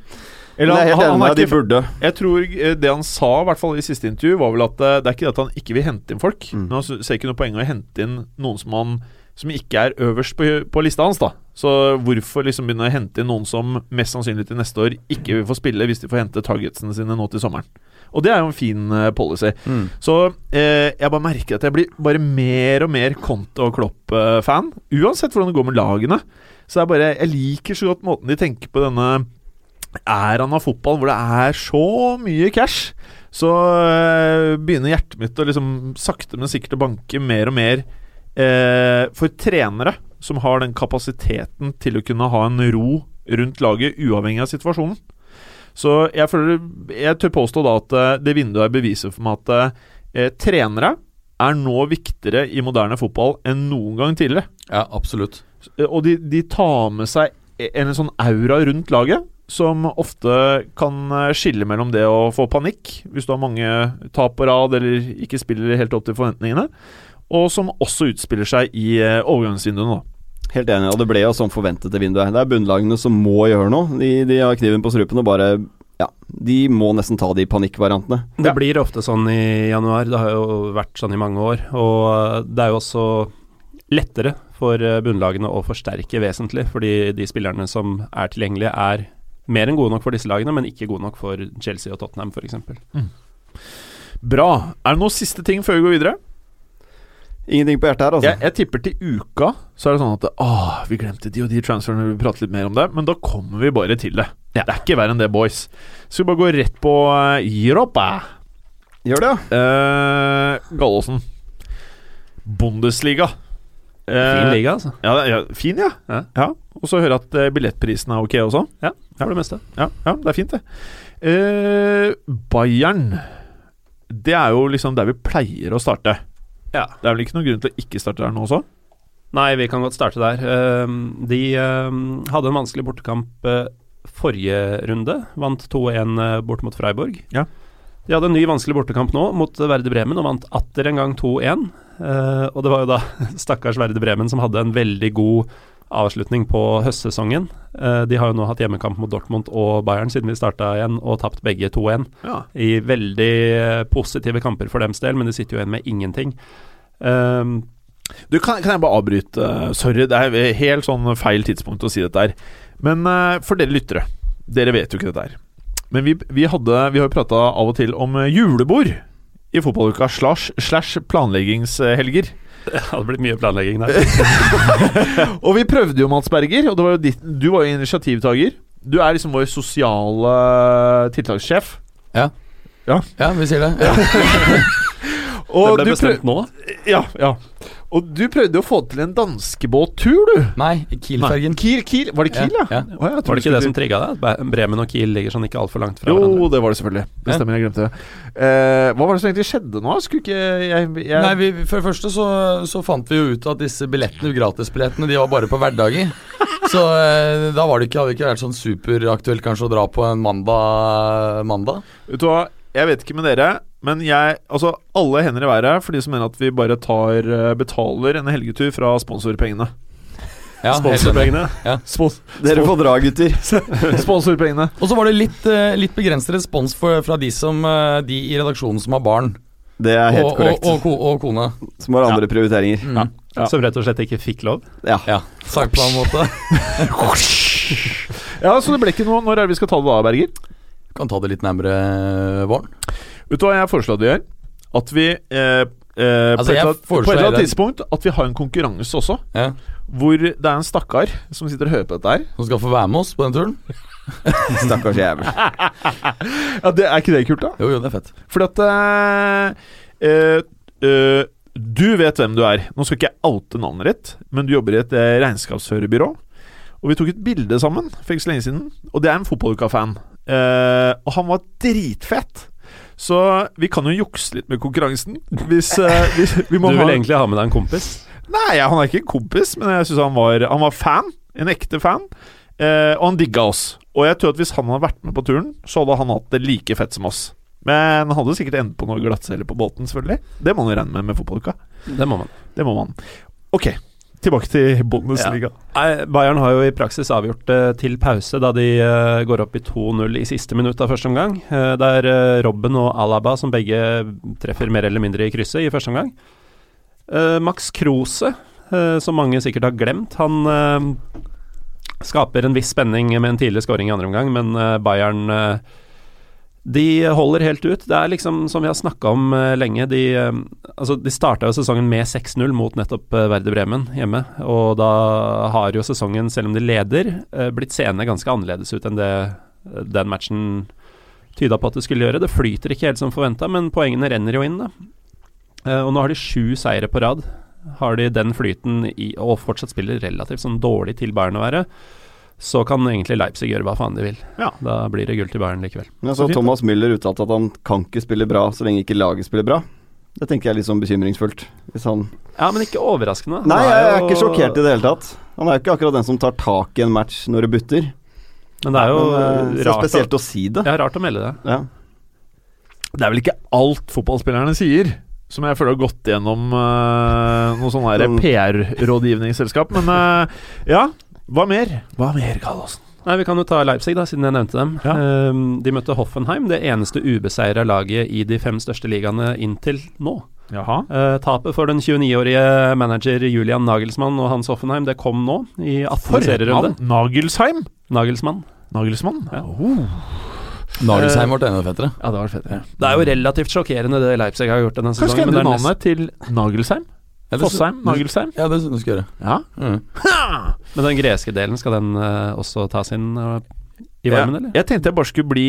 Eller men er helt han, enig han, er de ikke, burde. jeg tror det han sa, i hvert fall i siste intervju, var vel at det er ikke det at han ikke vil hente inn folk, Mm. men han ser ikke noe poeng i å hente inn noen som han som ikke er øverst på, på lista hans, da. Så hvorfor liksom begynne å hente inn noen som mest sannsynlig til neste år ikke vil få spille, hvis de får hente targetsene sine nå til sommeren? Og det er jo en fin policy. policy. Så eh, jeg bare merker at jeg blir bare mer og mer Konto og Klopp-fan. Uansett hvordan det går med lagene. Så er bare Jeg liker så godt måten de tenker på denne æraen av fotball hvor det er så mye cash. Så øh, begynner hjertet mitt å liksom sakte, men sikkert å banke mer og mer eh, for trenere som har den kapasiteten til å kunne ha en ro rundt laget, uavhengig av situasjonen. Så jeg føler Jeg tør påstå da at eh, det vinduet er beviset for meg at eh, trenere er nå viktigere i moderne fotball enn noen gang tidligere. Ja, absolutt. Eh, Og de, de tar med seg en, en sånn aura rundt laget som ofte kan eh, skille mellom det å få panikk hvis du har mange tap på rad eller ikke spiller helt opp til forventningene, og som også utspiller seg i eh, nå. da. Helt enig, og det ble jo sånn forventet det vinduet. Det er bunnlagene som må gjøre noe. De, de har kniven på strupen og bare Ja, de må nesten ta de panikkvariantene. Det Ja. blir ofte sånn i januar, det har jo vært sånn i mange år. Og det er jo også lettere for eh, bunnlagene å forsterke vesentlig, fordi de spillerne som er tilgjengelige, er mer enn gode nok for disse lagene, men ikke gode nok for Chelsea og Tottenham f.eks. Bra. Er det noen siste ting før vi går videre? Ingenting på hjertet her, altså. Jeg, jeg tipper til uka så er det sånn at Åh, vi glemte de og de transferene, vi prater litt mer om det. Men da kommer vi bare til det. Det er ikke verre enn det, boys. Skal vi bare gå rett på uh, Europa. Gjør det, ja. Uh, Gallåsen. Bundesliga. Eh, Fin liga, altså. Ja, ja, fin, ja. Ja. Og så hører jeg at eh, billettprisen er ok også. Ja, For det meste. Ja, ja det er fint, det. Eh, Bayern Det er jo liksom der vi pleier å starte. Ja. Det er vel ikke noen grunn til å ikke starte der nå også? Nei, vi kan godt starte der. Ehm, De ehm, hadde en vanskelig bortekamp eh, forrige runde. Vant 2-1 eh, bort mot Freiburg. Ja. De hadde en ny vanskelig bortekamp nå mot Verde Bremen og vant atter en gang 2-1. Eh, og det var jo da *laughs* stakkars Verde Bremen som hadde en veldig god avslutning på høstsesongen. Eh, de har jo nå hatt hjemmekamp mot Dortmund og Bayern siden vi starta igjen, og tapt begge 2-1 Ja. i veldig eh, positive kamper for dems del, men de sitter jo igjen med ingenting. Um, Du, kan, kan jeg bare avbryte? Sorry, det er helt sånn feil tidspunkt å si dette her. Men eh, for dere lyttere, dere vet jo ikke dette her. Men vi, vi, hadde, vi har jo prata av og til om julebord i fotballuka slash, slash planleggingshelger. *laughs* det hadde blitt mye planlegging der. *laughs* Og vi prøvde jo, Mats Berger, og det var jo ditt, du var jo initiativtaker. Du er liksom vår sosiale tiltakssjef. Ja, Ja, vi sier det. *laughs* Ja. Og det ble du bestemt nå. Ja, ja. Og du prøvde å få til en danskebåttur, du. Nei, Kiel-fergen. Kiel, Kiel. Var det Kiel, ja? Ja, ja. Var det ikke det som trigga det? Bremen og Kiel ligger sånn ikke altfor langt fra Jo, hverandre? det var det selvfølgelig. Det stemmer, jeg glemte det. Uh, hva var det som egentlig skjedde nå? Skulle ikke jeg, jeg Nei, vi, For det første så, så fant vi jo ut at disse billettene, gratisbillettene, de var bare på hverdager. Så uh, da var det ikke, hadde det ikke vært sånn superaktuelt kanskje å dra på en mandag. mandag. Vet du hva, jeg vet ikke med dere, men jeg Altså, alle hender i været for de som mener at vi bare tar eh, betaler en helgetur fra sponsorpengene. Ja, sponsorpengene. Ja. Spons Dere får dra, gutter. *laughs* sponsorpengene. Og så var det litt, eh, litt begrenset respons for, fra de, som, eh, de i redaksjonen som har barn Det er helt og, korrekt. og, og, og kone. Som har andre prioriteringer. Mm. Ja. Som rett og slett ikke fikk lov. Ja. Ja, sagt på en måte. *laughs* Ja, så det ble ikke noe Når er det vi skal ta det da, Berger? Kan ta det litt nærmere våren. Vet du hva jeg foreslår at vi gjør? At vi eh, eh, Altså, på, et på et eller annet tidspunkt At vi har en konkurranse også, Ja. hvor det er en stakkar som sitter og hører på dette her. Som skal få være med oss på den turen. *laughs* Stakkars jævel. Ja, det Er ikke det kult, da? Jo, jo, det er fett. Fordi at eh, eh, eh, Du vet hvem du er. Nå skal ikke jeg oute navnet ditt, men du jobber i et regnskapsførerbyrå. Og vi tok et bilde sammen for ikke så lenge siden, og det er en fotballuka-fan. Eh, og han var dritfett. Så vi kan jo jukse litt med konkurransen. Hvis, uh, hvis vi Du vil ha egentlig ha med deg en kompis? Nei, han er ikke en kompis, men jeg synes han var, han var fan. En ekte fan. Uh, og han digga oss. Og jeg tror at hvis han hadde vært med på turen, så hadde han hatt det like fett som oss. Men han hadde sikkert endt på noen glattceller på båten, selvfølgelig. Det må man jo regne med med fotballuka. Det må man. Det må man. Ok, tilbake til Bundesliga. Ja. Bayern har jo i praksis avgjort det til pause, da de eh, går opp i 2-0 i siste minutt av første omgang. Eh, det er eh, Robben og Alaba som begge treffer mer eller mindre i krysset i første omgang. Eh, Max Krose, eh, som mange sikkert har glemt, han eh, skaper en viss spenning med en tidlig skåring i andre omgang, men eh, Bayern eh, de holder helt ut. Det er liksom som vi har snakka om eh, lenge. De, eh, Altså, De starta jo sesongen med 6-0 mot nettopp Verde Werder Bremen hjemme. Og da har jo sesongen, selv om de leder, blitt seende ganske annerledes ut enn det den matchen tyda på at det skulle gjøre. Det flyter ikke helt som forventa, men poengene renner jo inn, da. og nå har de sju seire på rad. Har de den flyten i, og fortsatt spiller relativt sånn dårlig til Bayern å være, så kan egentlig Leipzig gjøre hva faen de vil. Ja. Da blir det gull til Bayern likevel. Men så Thomas Müller uttalte at han kan ikke spille bra så lenge ikke laget spiller bra. Det tenker jeg er litt sånn bekymringsfullt. Hvis han Ja, men ikke overraskende. Nei, jeg er jo- ikke sjokkert i det hele tatt. Han er jo ikke akkurat den som tar tak i en match når det butter. Men det er jo Men, uh, så rart, spesielt å, å si det. ja, rart å melde det. Ja. Det er vel ikke alt fotballspillerne sier som jeg føler har gått gjennom uh, noe sånn her Sånn- PR-rådgivningsselskap. Men uh, ja, hva mer? Hva mer, Gallosen? Nei, Vi kan jo ta Leipzig, da, siden jeg nevnte dem. Ja. Ehm, de møtte Hoffenheim, det eneste ubeseira laget i de fem største ligaene inntil nå. Jaha. Eh, tapet for den 29-årige manager Julian Nagelsmann og Hans Hoffenheim det kom nå, i 18. serierunde. Nagelsheim? Nagelsmann. Nagelsmann? Ja. Oh. Nagelsheim ble enda fettere. Ja, det var fettere. Det er jo relativt sjokkerende det Leipzig har gjort denne Kanskje skal sesongen. endre men det er navnet til Nagelsheim? Ja, det- Fossheim? Nagelsheim? Ja, det synes jeg du skal gjøre. Ja. Mm. Men den greske delen, skal den uh, også tas inn uh, i varmen, eller? Jeg tenkte jeg bare skulle bli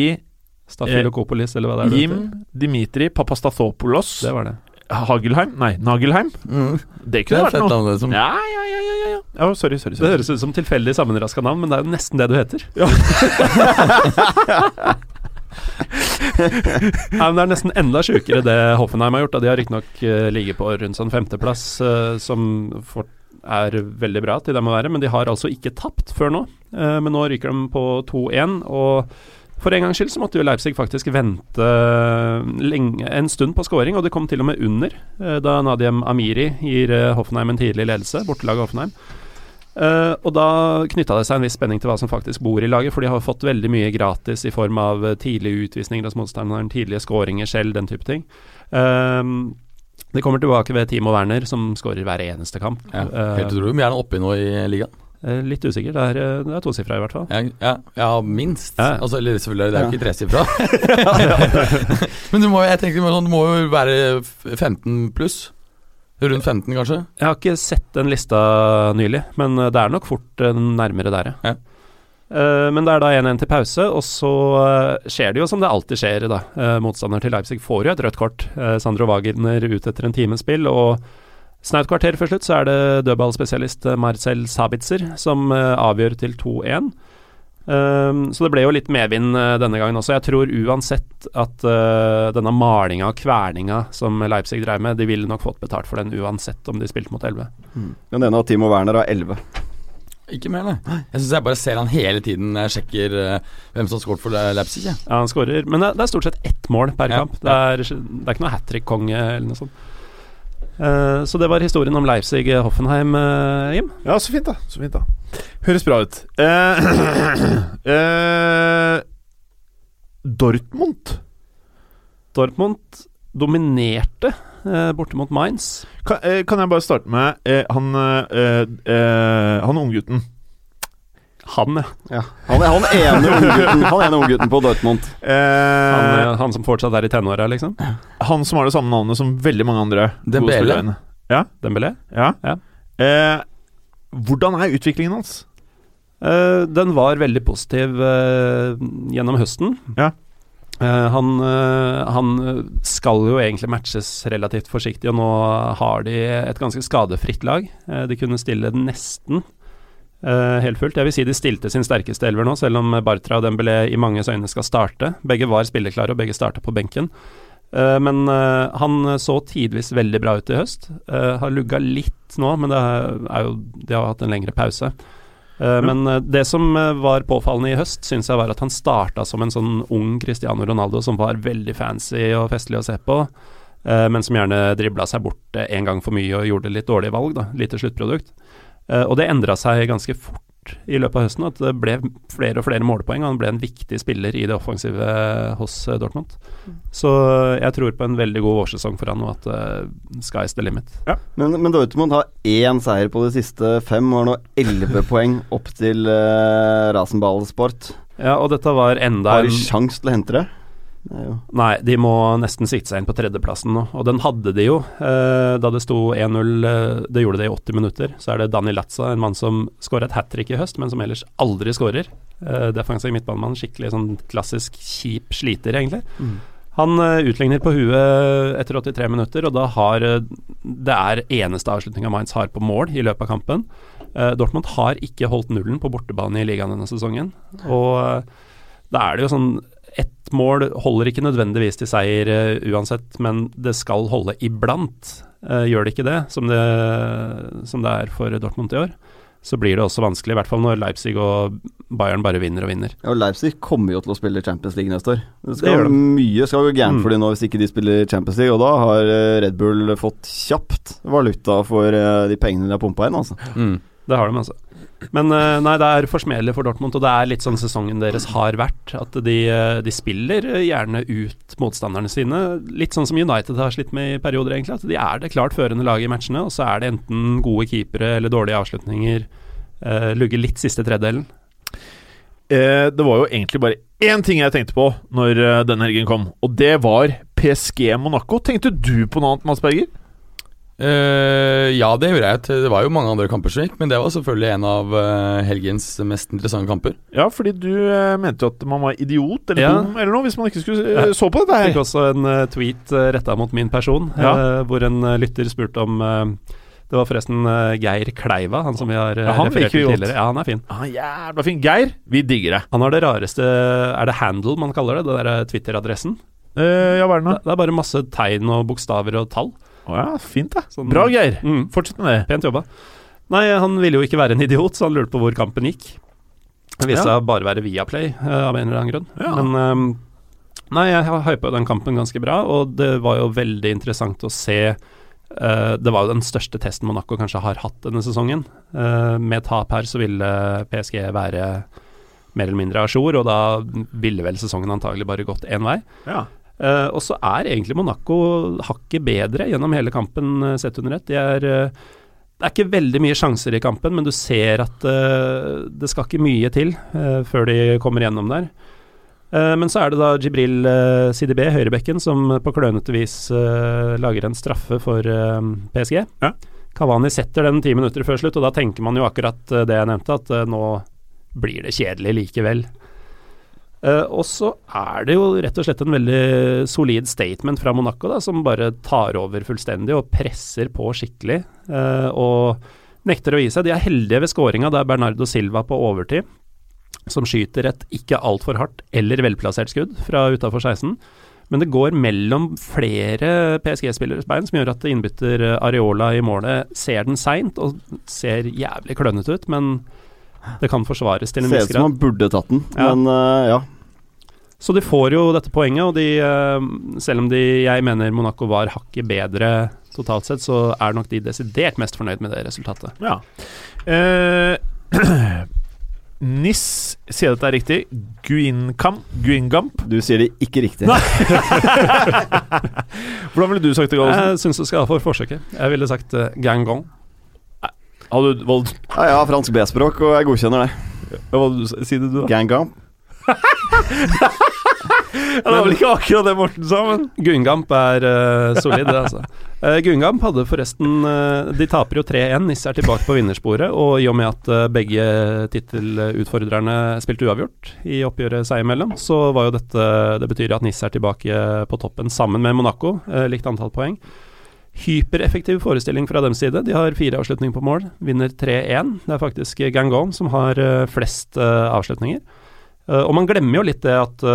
Stafylokopolis, eller hva det er? det Jim? Dimitri Papastathopoulos Det var det. Hagelheim? Nei, Nagelheim? Mm. Det Det kunne er vært noe. navn, det. Som, Ja, ja, ja, ja, ja, ja. Oh, sorry, sorry. Det høres ut som tilfeldig sammenraska navn, men det er jo nesten det du heter. *laughs* *laughs* *laughs* Nei, men Det er nesten enda sjukere det Hoffenheim har gjort. Da. De har riktignok uh, ligget på rundt sånn femteplass, uh, som for, er veldig bra til dem å være, men de har altså ikke tapt før nå. Uh, men nå ryker de på 2-1, og for en gangs skyld så måtte jo Leipzig faktisk vente lenge, en stund på scoring, og det kom til og med under da Nadiem Amiri gir Hoffenheim en tidlig ledelse, bortelaget Hoffenheim. Eh, og da knytta det seg en viss spenning til hva som faktisk bor i laget, for de har fått veldig mye gratis i form av eh, tidlige utvisninger hos motstanderen, tidlige skåringer selv, den type ting. Eh, de kommer tilbake ved Timo Werner, som skårer hver eneste kamp. ja, helt utrolig. Men jeg er oppi nå i ligaen. eh, litt usikker. Det er, det er tosifra, i hvert fall. Ja, ja, ja minst. Ja. Altså, eller selvfølgelig, det er jo ikke tresifra. *laughs* *laughs* Men du må, jeg tenker, du må jo være 15 pluss. Rundt 15, kanskje? Jeg har ikke sett den lista nylig, men eh, det er nok fort eh, nærmere der, Ja. Eh, men det er da 1-1 til pause, og så skjer det jo som det alltid skjer. da. Uh, motstander til Leipzig får jo et rødt kort. Sandro Wagner ut etter en times spill, og snaut kvarter før slutt så er det dødballspesialist Marcel Sabitzer som avgjør til 2-1. Um, så det ble jo litt medvind uh, denne gangen også. Jeg tror uansett at uh, denne malinga og kverninga som Leipzig drev med, de ville nok fått betalt for den uansett om de spilte mot 11. Den ene av Timo Werner har 11. Ikke mer, nei. Jeg syns jeg bare ser han hele tiden jeg sjekker uh, hvem som har skåret for Leipzig. Ja. Ja, han skårer, men det, det er stort sett ett mål per Ja, kamp. Det er, det er ikke noe hat trick-konge eller noe sånt. Eh, så det var historien om Leipzig-Hoffenheim, uh, Jim. Ja, så fint, da. Så fint da Høres bra ut. Uh, *clears throat* eh, Dortmund Dortmund dominerte borte mot Mainz. kan, eh, kan jeg bare starte med eh, han eh, eh, Han unggutten. Han, ja. Han, er- han ene unggutten ung på Dortmund. Eh, Han, eh, han som fortsatt er i tenåra, liksom. han som har det samme navnet som veldig mange andre. Dembele. Ja. Dembele. Ja. Ja. Eh, hvordan er utviklingen hans? Eh, den var veldig positiv eh, gjennom høsten. Ja. Eh, han, eh, han skal jo egentlig matches relativt forsiktig, og nå har de et ganske skadefritt lag. Eh, de kunne stille nesten eh, helt fullt. Jeg vil si de stilte sin sterkeste elver nå, selv om Bartra og Dembélé i manges øyne skal starte. Begge var spilleklare, og begge starta på benken. Uh, men uh, han så tidvis veldig bra ut i høst. Har lugga litt nå, men det er jo, de har hatt en lengre pause. Eh, Men det som var påfallende i høst, syns jeg var at han starta som en sånn ung Cristiano Ronaldo som var veldig fancy og festlig å se på, men som gjerne dribla seg bort en gang for mye og gjorde litt dårlige valg. da, Lite sluttprodukt. Eh, Og det endra seg ganske fort i løpet av høsten, at det ble flere og flere målpoeng. og Han ble en viktig spiller i det offensive eh, hos Dortmund. Dortmund. Så eh, jeg tror på en veldig god vårsesong for han, og at uh, sky's the limit. Men, men Dortmund har én seier på de siste fem, og har nå elleve *laughs* poeng opp til uh, Rasenballsport. Ja, og dette var enda Har de sjanse sjans til å hente det? Nei, de må nesten sikte seg inn på tredjeplassen nå, og den hadde de jo eh, da det sto 1-0. Eh, det gjorde det i 80 minutter. Så er det Dani Latza, en mann som skåra et hat trick i høst, men som ellers aldri skårer. Eh, defensiv midtbanemann, skikkelig sånn klassisk kjip sliter, egentlig. Mm. Han eh, utligner på huet etter 83 minutter, og da har eh, Det er eneste avslutninga Mainz har på mål i løpet av kampen. Eh, Dortmund har ikke holdt nullen på bortebane i ligaen denne sesongen. Og da er det jo sånn Ett mål holder ikke nødvendigvis til seier uh, uansett, men det skal holde iblant. Uh, gjør det ikke det som, det, som det er for Dortmund i år, så blir det også vanskelig. I hvert fall når Leipzig og Bayern bare vinner og vinner. Ja, og Leipzig kommer jo til å spille Champions League neste år. Det Det skal gjør de. Mye skal gå gærent Mm. for dem nå hvis ikke de spiller Champions League, og da har eh, Red Bull fått kjapt valuta for de pengene de har pumpa inn, altså. Mm. Det har de, altså. Men eh, nei, det er forsmedelig for Dortmund, og det er litt sånn sesongen deres har vært. At de, eh, de spiller gjerne ut motstanderne sine. Litt sånn som United har slitt med i perioder, egentlig. At de er det klart førende laget i matchene, og så er det enten gode keepere eller dårlige avslutninger. Uh, lugger litt siste tredelen. Eh, det var jo egentlig bare én ting jeg tenkte på når uh, denne helgen kom, og det var PSG Monaco. Tenkte du på noe annet, Mads Berger? Eh, ja, det gjorde jeg. Det var jo mange andre kamper som gikk, men det var selvfølgelig en av uh, helgens mest interessante kamper. Ja, fordi du uh, mente jo at man var idiot eller Ja. dum eller noe hvis man ikke skulle Ja. så på dette Jeg fikk også en uh, tweet uh, retta mot min person, Ja. eh, hvor en lytter spurte om Det var forresten Geir Kleiva, han som vi har uh, Ja, han referert til tidligere. Ja, han er fin. Ah, jævla fin. Geir, vi digger det. Han har det rareste Er det handle man kaller det? Det der eh, Twitter-adressen? Eh, ja, hva er det nå? Det, det er bare masse tegn og bokstaver og tall. Å ja, fint, da. Sånn- Bra, Geir. Mm, Fortsett med det. pent jobba. Nei, han ville jo ikke være en idiot, så han lurte på hvor kampen gikk. Det viste Ja. seg å bare være Viaplay, uh, av en eller annen grunn. Ja. Men um, Nei, jeg hypa den kampen ganske bra, og det var jo veldig interessant å se uh, Det var jo den største testen Monaco kanskje har hatt denne sesongen. Uh, med tap her så ville PSG være mer eller mindre a jour, og da ville vel sesongen antagelig bare gått én vei. Ja. Eh, og så er egentlig Monaco hakket bedre gjennom hele kampen uh, sett under ett. De er uh, det er ikke veldig mye sjanser i kampen, men du ser at det skal ikke mye til før de kommer gjennom der. Men så er det da Jibril uh, CDB, høyrebekken, som på klønete vis lager en straffe for PSG. Ja. Kavani setter den ti minutter før slutt, og da tenker man jo akkurat det jeg nevnte, at nå blir det kjedelig likevel. Eh, og så er det jo rett og slett en veldig solid statement fra Monaco, da, som bare tar over fullstendig og presser på skikkelig. Uh, og nekter å gi seg. De er heldige ved skåringa. Er Bernardo Silva på overtid som skyter et ikke altfor hardt eller velplassert skudd fra utafor 16. Men det går mellom flere PSG-spilleres bein, som gjør at innbytter Areola i målet ser den seint og ser jævlig klønete ut, men det kan forsvares til en Ser viss ut som grad. han burde tatt den, Ja. men uh, ja. Så de får jo dette poenget, og de, eh, selv om de, jeg mener Monaco var hakket bedre totalt sett, så er nok de desidert mest fornøyd med det resultatet. ja. Eh, *clears throat* Nis, sier dette er riktig? Guinkam? Guingamp? Du sier det ikke riktig. Nei. *laughs* Hvordan ville du sagt det, Galsen? Jeg syns du skal ha for forsøket. Jeg ville sagt uh, Gangon. Hadde du valgt Ja, jeg har fransk B-språk, og jeg godkjenner det. Hva hadde du Si det, du, da. Gangamp. *laughs* Ja, det var vel ikke akkurat det Morten sa, men Gungamp er uh, solid, det, altså. Uh, Gungamp hadde forresten uh, De taper jo 3-1. Nisse er tilbake på vinnersporet. Og i og med at uh, begge tittelutfordrerne spilte uavgjort i oppgjøret seg imellom, så var jo dette Det betyr at Nisse er tilbake på toppen sammen med Monaco, eh, likt antall poeng. Hypereffektiv forestilling fra deres side. De har fire avslutninger på mål, vinner 3-1. Det er faktisk Gangon som har eh, flest eh, avslutninger. Eh, og man glemmer jo litt det at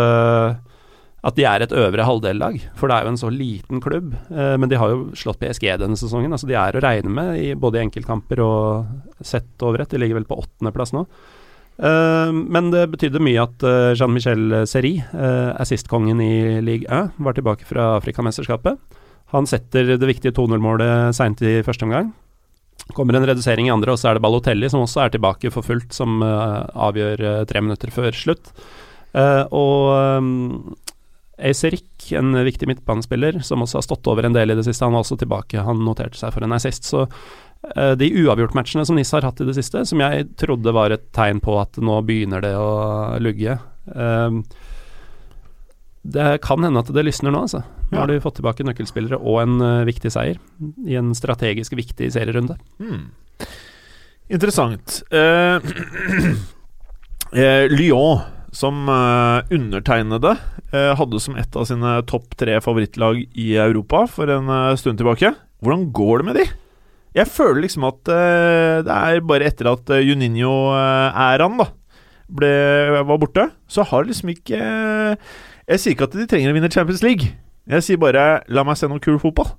at de er et øvre halvdellag, for det er jo en så liten klubb. Men de har jo slått PSG denne sesongen, altså de er å regne med i både i enkeltkamper og sett over ett. De ligger vel på åttendeplass nå. Eh, men det betydde mye at Jean-Michel Seri, uh, assistkongen i league 1, var tilbake fra Afrikamesterskapet. Han setter det viktige 2-0-målet seint i første omgang. Kommer en redusering i andre, og så er det Balotelli som også er tilbake for fullt, som uh, avgjør uh, tre minutter før slutt. Uh, og um, Eiserik, en viktig midtbanespiller, som også har stått over en del i det siste, han var også tilbake. Han noterte seg for en assist. Så de uavgjortmatchene som NIS har hatt i det siste, som jeg trodde var et tegn på at nå begynner det å lugge eh, det kan hende at det lysner nå, altså. Nå har de fått tilbake nøkkelspillere og en uh, viktig seier i en strategisk viktig serierunde. Hmm. Interessant. Uh, uh, *clears throat* Lyon, som undertegnede hadde som et av sine topp tre favorittlag i Europa for en stund tilbake. Hvordan går det med de? Jeg føler liksom at det er bare etter at uh, Juninho-æraen da ble, var borte, så har det liksom ikke Jeg sier ikke at de trenger å vinne Champions League. Jeg sier bare 'la meg se noe kul fotball'.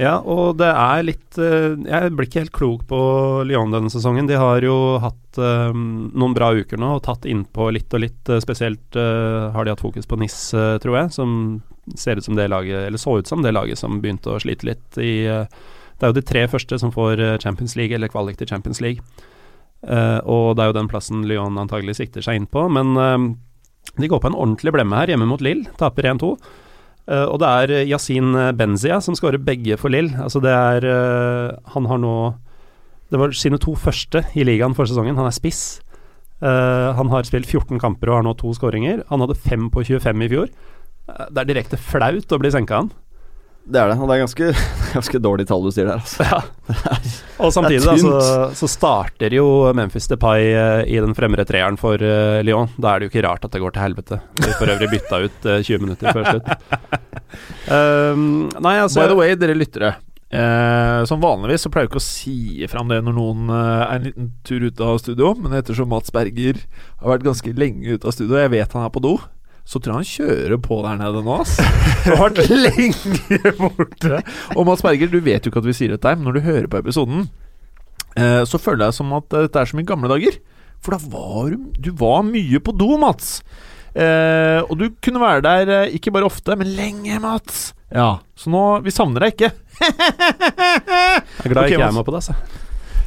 Ja, og det er litt eh, Jeg blir ikke helt klok på Lyon denne sesongen. De har jo hatt um, noen bra uker nå og tatt innpå litt og litt. eh, spesielt uh, har de hatt fokus på NIS, uh, tror jeg, som ser ut som det laget Eller så ut som det laget som begynte å slite litt i uh, Det er jo de tre første som får Champions League, eller kvalik til Champions League. Og det er jo den plassen Lyon antagelig sikter seg inn på. Men de går på en ordentlig blemme her, hjemme mot Lill. Taper 1-2. Uh, og det er eh, Yasin Benzia som skårer begge for Lill. Altså det er uh, Han har nå Det var sine to første i ligaen for sesongen. Han er spiss. Uh, han har spilt 14 kamper og har nå to skåringer. Han hadde 5 på 25 i fjor. Eh, det er direkte flaut å bli senka han. Det er det, og det er ganske, *laughs* ganske dårlig tall du sier der, altså. *laughs* Og samtidig da, så, så starter jo Memphis Depay eh, i den fremre treeren for eh, Lyon. Da er det jo ikke rart at det går til helvete. De for øvrig bytta ut eh, 20 minutter før slutt. Um, *laughs* nei, altså By the way, dere lyttere. Eh, som vanligvis så pleier jeg ikke å si fram det når noen eh, er en liten tur ut av studio, men ettersom Mats Berger har vært ganske lenge ute av studio, jeg vet han er på do, så tror jeg han kjører på der nede nå, ass. Har vært *laughs* lenge borte. Og Mats Berger, du vet jo ikke at vi sier dette, men når du hører på episoden, eh, så føler jeg som at dette er som i gamle dager. For da var du Du var mye på do, Mats. Eh, og du kunne være der eh, ikke bare ofte, men lenge, Mats. Ja, Så nå Vi savner deg ikke. *laughs* Jeg er glad okay, ikke jeg er med på det. Så.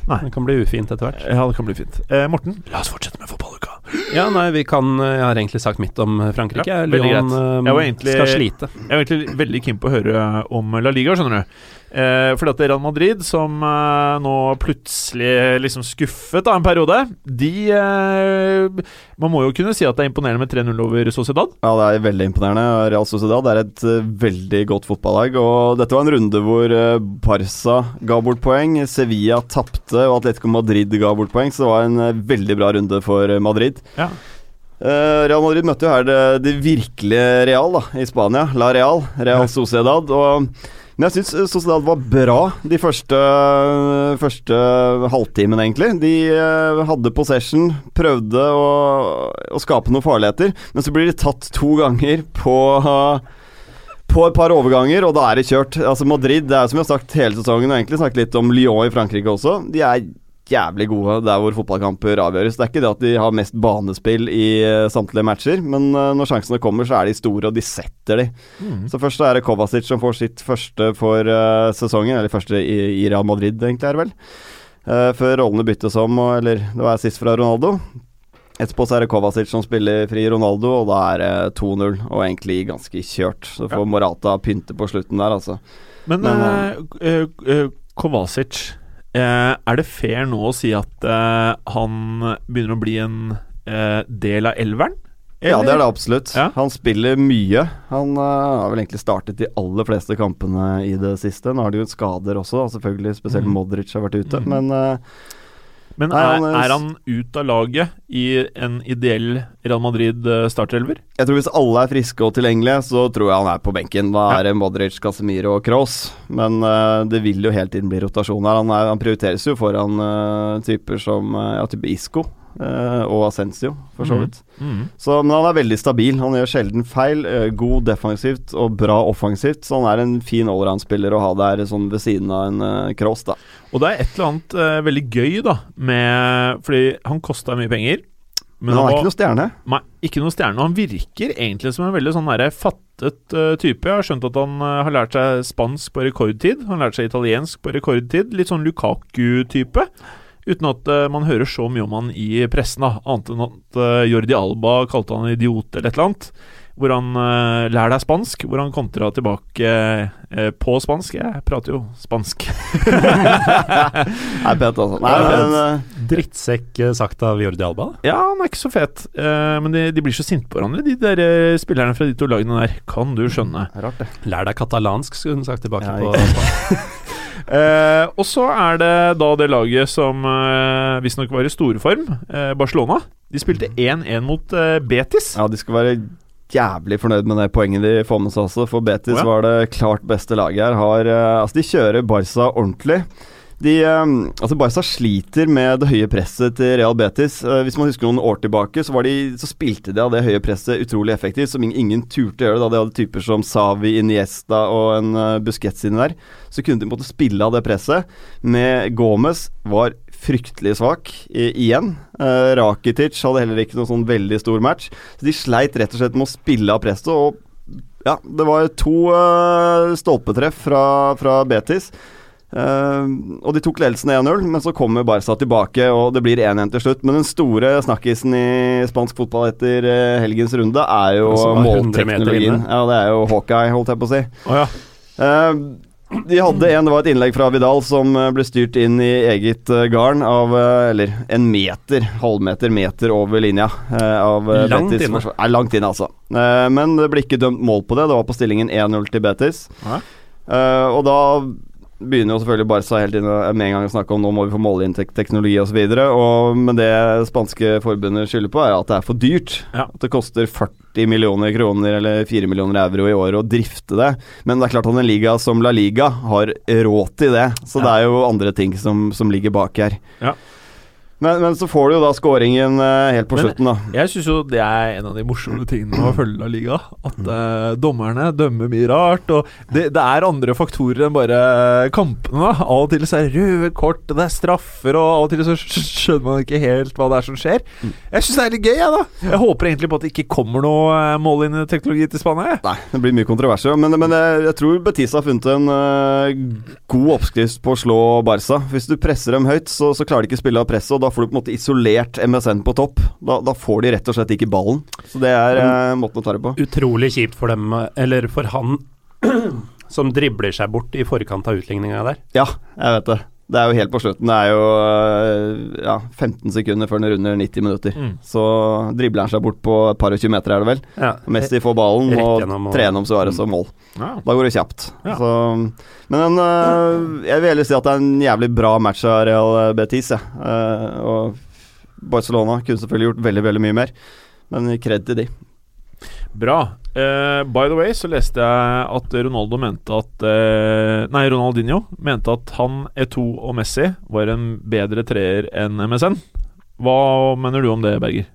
Nei. Det kan bli ufint etter hvert. Ja, det kan bli fint. Eh, Morten, la oss fortsette med fotballuka. Ja, nei, vi kan Jeg har egentlig sagt mitt om Frankrike. Ja, Lyon eh, egentlig- skal slite. Jeg var egentlig veldig keen på å høre om La Liga, skjønner du. Eh, fordi at Real Madrid, som eh, nå plutselig liksom skuffet da en periode, de eh, Man må jo kunne si at det er imponerende med 3-0 over Sociedad. Ja, det er veldig imponerende. Real Sociedad er et uh, veldig godt fotballag. Og dette var en runde hvor uh, Barca ga bort poeng, Sevilla tapte og Atletico Madrid ga bort poeng, så det var en uh, veldig bra runde for eh, Madrid. Ja. Eh, Real Madrid møtte jo her det, det virkelige Real da, i Spania, La Real, Real Sociedad. Og, men jeg syns Sociedad var bra de første, første halvtimen, egentlig. De eh, hadde possession, prøvde å, å skape noen farligheter, men så blir de tatt to ganger på på et par overganger, og da er det kjørt. Altså Madrid, det er som vi har sagt hele sesongen, og egentlig snakket litt om Lyon i Frankrike også. De er jævlig gode der hvor fotballkamper avgjøres. Det er ikke det at de har mest banespill i eh, samtlige matcher, men eh, når sjansene kommer, så er de store, og de setter de. Så først er det Kovacic som får sitt første for eh, sesongen, eller første i, i Real Madrid, egentlig, er det vel. Før rollene byttes om, og, eller det var sist fra Ronaldo. Etterpå så er det Kovacic som spiller fri Ronaldo, og da er det 2-0, og egentlig ganske kjørt. Så får Morata pynte på slutten der, altså. Men, Men, uh, Kovacic Er det fair nå å si at eh, han begynner å bli en eh, del av elveren? Ja, det er det absolutt. Ja. Han spiller mye. Han uh, har vel egentlig startet de aller fleste kampene i det siste. Nå har de jo skader også, selvfølgelig. Spesielt mm. Modric har vært ute. Mm. Men eh, Men er, han er- han ut av laget i en ideell Real Madrid eh, startelver? jeg tror hvis alle er friske og tilgjengelige, så tror jeg han er på benken. Da er det Modric, Casemiro og Kroos. Men uh, det vil jo hele tiden bli rotasjon her. Han, er, han prioriteres jo foran uh, typer som uh, ja, type Isco og Ascencio, for så vidt. Mm. Mm. Så, men han er veldig stabil. Han gjør sjelden feil. eh, god defensivt og bra offensivt. Så han er en fin allround-spiller å ha der sånn ved siden av en uh, cross, da. Og det er et eller annet uh, veldig gøy, da, med Fordi han kosta mye penger. Men han er ikke noe stjerne. Nei, ikke noe stjerne. Han virker egentlig som en veldig sånn der, fattet uh, type. Jeg har skjønt at han uh, har lært seg spansk på rekordtid. Han har lært seg italiensk på rekordtid. Litt sånn Lukaku-type. Uten at uh, man hører så mye om han i pressen, da. Annet enn at uh, Jordi Alba kalte han idiot eller et eller annet. hvor han uh, lærer deg spansk, hvor han kontra tilbake uh, på spansk. Jeg prater jo spansk. Nei, pent, altså. Nei, men, uh, Drittsekk eh, sagt av Jordi Alba. ja, han er ikke så fet, uh, men de, de blir så sinte på hverandre, de der uh, spillerne fra de to lagene der. Kan du skjønne. rart, det. Lær deg katalansk, skulle hun sagt tilbake Ja, på spansk. *laughs* Eh, og så er det da det laget som eh, visstnok var i storeform, eh, Barcelona. De spilte 1-1 mot eh, Betis. Ja, de skal være jævlig fornøyd med det poenget de får med seg også, for Betis oh, ja. var det klart beste laget her. Har, eh, altså, de kjører Barca ordentlig. De, eh, altså Barca sliter med det høye presset til Real Betis. Eh, hvis man husker noen år tilbake, så, de, så spilte de av det høye presset utrolig effektivt, som ingen turte å gjøre. da De hadde typer som Savi, Iniesta og en uh, Busquets inni der. Så kunne de måtte spille av det presset. Med Gomez var fryktelig svak i, igjen. Eh, Rakitic hadde heller ikke noen sånn veldig stor match. Så de sleit rett og slett med å spille av presset. Og ja, det var to uh, stolpetreff fra, fra Betis. Eh, og de tok ledelsen 1-0, men så kommer Barca tilbake, og det blir 1-1 til slutt. Men den store snakkisen i spansk fotball etter eh, helgens runde er jo Den som var 100 meter målteknologien. Ja, det er jo Hawkeye, holdt jeg på å si. Oh, ja. uh, de hadde en, det var et innlegg fra Vidal som eh, ble styrt inn i eget eh, garn av Eller en meter, halvmeter, meter over linja. av Langt Betis inne. Nei, langt inne, altså. Eh, men det ble ikke dømt mål på det. Det var på stillingen 1-0 til Betis. Ja. Og da begynner jo selvfølgelig Barca helt inn med en gang å snakke om nå må vi få måleinntektsteknologi osv. Men det spanske forbundet skylder på, er at det er for dyrt. Ja. At det koster 40 millioner kroner eller 4 millioner euro i året å drifte det. Men det er klart at en liga som La Liga har råd til det. Så det er jo andre ting som, som ligger bak her. Ja. Men, men så får du jo da scoringen eh, helt på Men- slutten, da. Jeg syns jo det er en av de morsomme tingene med å følge La Liga. At eh, dommerne dømmer mye rart. Og det, det er andre faktorer enn bare kampene. da Av og til så er det røde kort, det er straffer, og av og til så skjønner man ikke helt hva det er som skjer. Jeg syns det er litt gøy, jeg, da. Jeg håper egentlig på at det ikke kommer noe mållinjeteknologi mål inn teknologi til Spania. jeg. Nei, det blir mye kontroverser. Men, men jeg, jeg tror Betis har funnet en uh, god oppskrift på å slå Barca. Hvis du presser dem høyt, så, så klarer de ikke å spille av presset, da får du på en måte isolert MSN på topp. Da, da får de rett og slett ikke ballen. Så det er eh, måten å ta det på. Utrolig kjipt for dem, eller for han *clears throat* som dribler seg bort i forkant av utligninga der. Ja, jeg vet det. Det er jo helt på slutten. Det er jo eh, ja, 15 sekunder før den runder 90 minutter. Mm. Så dribler han seg bort på et par og 20 meter, er det vel. Ja. Messi får ballen og og- tre gjennom Suárez og mål. Ja. Da går det kjapt. Ja. Så, men en, øh, jeg vil heller si at det er en jævlig bra match av Real Betis. Eh, og Barcelona kunne selvfølgelig gjort veldig veldig mye mer, men kred til de. Bra. Uh, by the way så leste jeg at Ronaldo mente at uh, Nei, Ronaldinho mente at han, E2 og Messi var en bedre treer enn MSN. Hva mener du om det, Berger?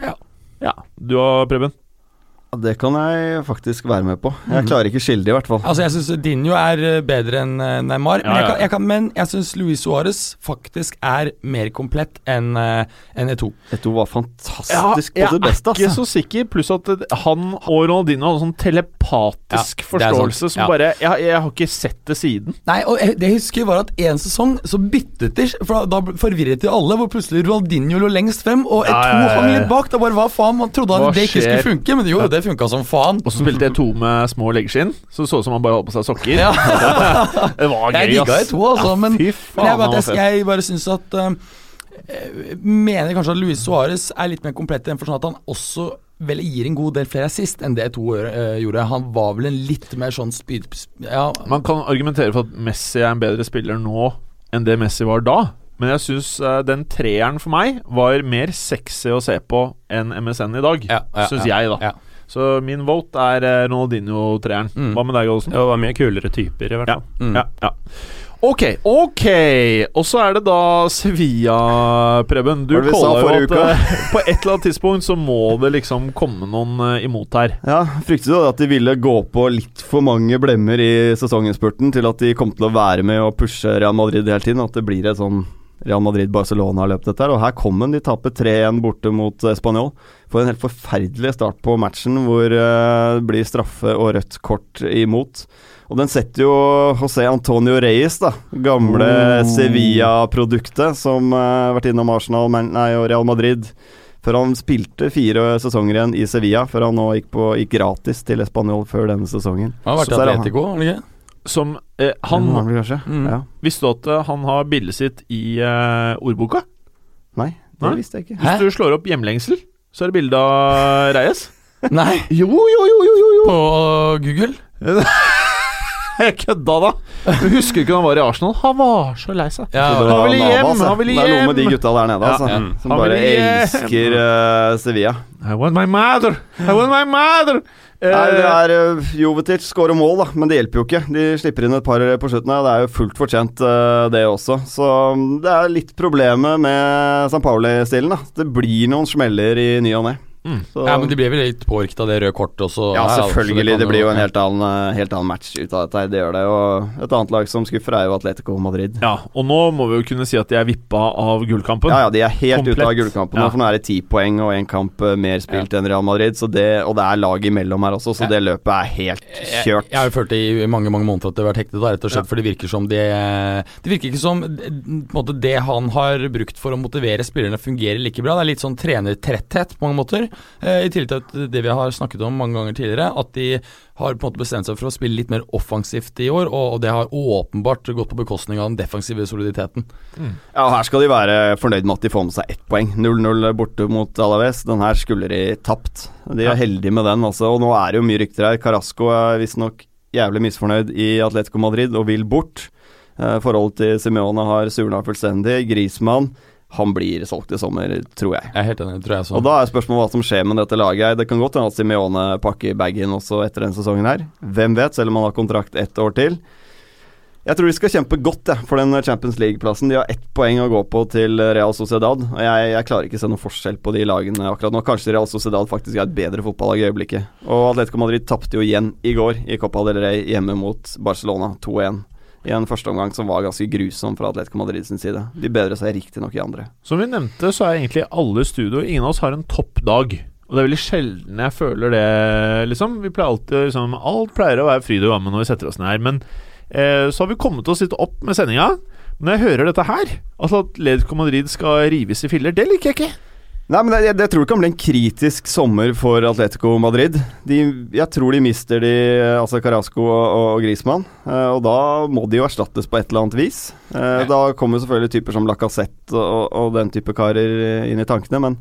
Ja. Ja, Du og Preben? Det kan jeg faktisk være med på. Jeg klarer ikke skille det, i hvert fall. Altså, jeg syns Dinho er eh, bedre enn eh, Neymar, Ja, men jeg, kan, jeg kan, men jeg syns Luis Suárez faktisk er mer komplett enn en Eto. E2. Var fantastisk Ja, på det beste, Jeg er ikke altså. så sikker. Pluss at han og Ronaldinho hadde sånn telepatisk forståelse som bare jeg, jeg har ikke sett det siden. Nei, og jeg- det jeg husker var at en sesong så byttet de, for da forvirret de alle, hvor plutselig Ronaldinho lå lengst frem, og E2 Ja, ja, ja, ja. hang litt bak. Da bare hva faen, Man trodde at det ikke skulle funke, men jo, det funka som faen. Og så spilte jeg to med små leggskinn, så det så ut som han bare hadde på seg sokker. Ja. *laughs* Det var Jeg gøy, digga ass. E2, altså, Ja, men, men jeg, bare, var jeg, jeg bare syns at eh, Mener kanskje at Luis Suárez er litt mer komplett i den forstand at han også vel gir en god del flere assist enn det E2 eh, gjorde. Han var vel en litt mer sånn spyd... Ja, Man kan argumentere for at Messi er en bedre spiller nå enn det Messi var da. Men jeg syns den treeren for meg var mer sexy å se på enn MSN i dag. Ja, ja, syns jeg, da. Ja. Så min vote er eh, Ronaldinho-treeren. Mm. Hva med deg, Olsen? Det var mye kulere typer, i hvert Ja. fall. Mm. Ja, ja. Ok, ok. Og så er det da Sevilla, Preben. Du calla jo at uka? eh, *laughs* på et eller annet tidspunkt så må det liksom komme noen eh, imot her. Ja, fryktet du at de ville gå på litt for mange blemmer i sesonginnspurten til at de kom til å være med og pushe Real Madrid hele tiden. At det blir et sånn Real Madrid-Barcelona-løp, dette her. Og her kom den. De taper 3-1 borte mot eh, Spanjol. Får en helt forferdelig start på matchen, hvor eh, det blir straffe og rødt kort imot. Og den setter jo José Antonio Reyes, da. Gamle Oh. Sevilla-produktet, som eh, har vært innom Arsenal nei, og Real Madrid. Før han spilte fire sesonger igjen i Sevilla, før han nå gikk, på, gikk gratis til Español før denne sesongen. Han har vært i Atletico, har han ikke? Som eh, Han, kanskje? Mm. Ja. Visste du at eh, han har bildet sitt i eh, ordboka? Nei, det Nei? visste jeg ikke. Hvis du slår opp 'hjemlengsel', så er det bilde av Reyes. *laughs* Nei, Jo, jo, jo, jo, jo, jo. på Google? *laughs* Jeg kødda, da. Jeg husker ikke da han var i Arsenal? Han var så lei seg. Ja, Han ville hjem, ja. han ville Det er noe med de gutta der nede, altså. ja. Som Han bare elsker uh, Sevilla. I want my mother! I want my mother! Eh, Nei, det er uh, Jovetic skårer mål, da, men det hjelper jo ikke. De slipper inn et par på slutten her. Det er jo fullt fortjent, uh, det også. Så mm, det er litt problemet med San Pauli-stilen. da Det blir noen smeller i ny og ne. Mm. Så- ja, men de blir vel litt påvirket av det røde kortet også. ja, her, altså, selvfølgelig. kan Det blir jo en helt annen, eh, helt annen match ut av dette. Det gjør det. Og et annet lag som skuffer, er jo Atletico Madrid. Ja, og nå må vi jo kunne si at de er vippa av gullkampen. Ja, ja, de er helt ute av Komplett. gullkampen Ja. for nå er det ti poeng og én kamp eh, mer spilt enn Real Madrid. Så det, og det er lag imellom her også, så Ja. det løpet er helt Jeg, kjørt. jeg har jo følt det i mange mange måneder at det har vært hektet, da, rett og slett, Ja. for det virker som det Det virker ikke som måte, det han har brukt for å motivere spillerne, fungerer like bra. Det er litt sånn trenertretthet på mange måter. Eh, I tillegg til at det vi har snakket om mange ganger tidligere, at de har på en måte bestemt seg for å spille litt mer offensivt i år, og, og det har åpenbart gått på bekostning av den defensive soliditeten. Ja, her skal de være fornøyd med at de får med seg ett poeng. 0-0 borte mot Alaves. Den her skulle de tapt. De er Ja. heldige med den, altså. Og nå er det jo mye rykter her. Carasco er visstnok jævlig misfornøyd i Atletico Madrid og vil bort. Eh, forholdet til Simeone har surna fullstendig. Grismann han blir solgt i sommer, tror jeg. Jeg er helt enig, tror jeg. Så. Og da er spørsmålet hva som skjer med dette laget. Det kan godt hende at Simione pakker bagen også etter denne sesongen her. Hvem vet, selv om han har kontrakt ett år til. Jeg tror de skal kjempe godt ja, for den Champions League-plassen. De har ett poeng å gå på til Real Sociedad. Og jeg, jeg klarer ikke å se noen forskjell på de lagene akkurat nå. Kanskje Real Sociedad faktisk er et bedre fotballag i øyeblikket. Og Atletico Madrid tapte jo igjen i går i Copa del Rey hjemme mot Barcelona 2-1. I en førsteomgang som var ganske grusom fra Atletico Madrid sin side. De bedrer seg riktignok i andre. Som vi nevnte, så er egentlig alle studio Ingen av oss har en toppdag. Og det er veldig sjelden jeg føler det, liksom. Vi pleier alltid liksom Alt pleier å være fryd og gammen når vi setter oss ned her, men eh, så har vi kommet oss litt opp med sendinga. Men når jeg hører dette her, altså at Atletico Madrid skal rives i filler, det liker jeg ikke. Nei, men jeg, jeg tror det kan bli en kritisk sommer for Atletico Madrid. De, jeg tror de mister de, altså Carasco og, og Griezmann, eh, og da må de jo erstattes på et eller annet vis. Eh, Da kommer selvfølgelig typer som Lacassette og, og den type karer inn i tankene, men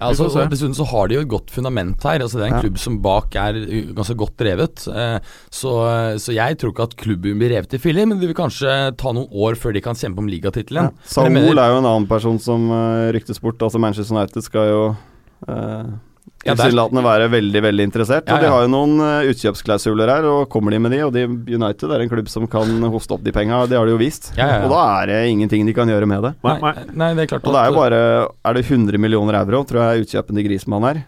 Ja, altså, og Dessuten så har de jo et godt fundament her. Altså Det er en Ja. klubb som bak er ganske godt drevet. Eh, så, så jeg tror ikke at klubben blir revet i filler, men det vil kanskje ta noen år før de kan kjempe om ligatittelen. ja. Saul er jo en annen person som uh, ryktes bort. Altså Manchester United skal jo der- tilsynelatende være veldig veldig interessert. Ja, Og de har jo noen eh, utkjøpsklausuler her, og kommer de med de Og de, United er en klubb som kan hoste opp de penga, det har de jo vist. Ja, ja, ja. Og da er det ingenting de kan gjøre med det. Nei, Nei, nei, det er klart Og det er jo bare Er det 100 millioner euro, tror jeg utkjøpen til Grismann er?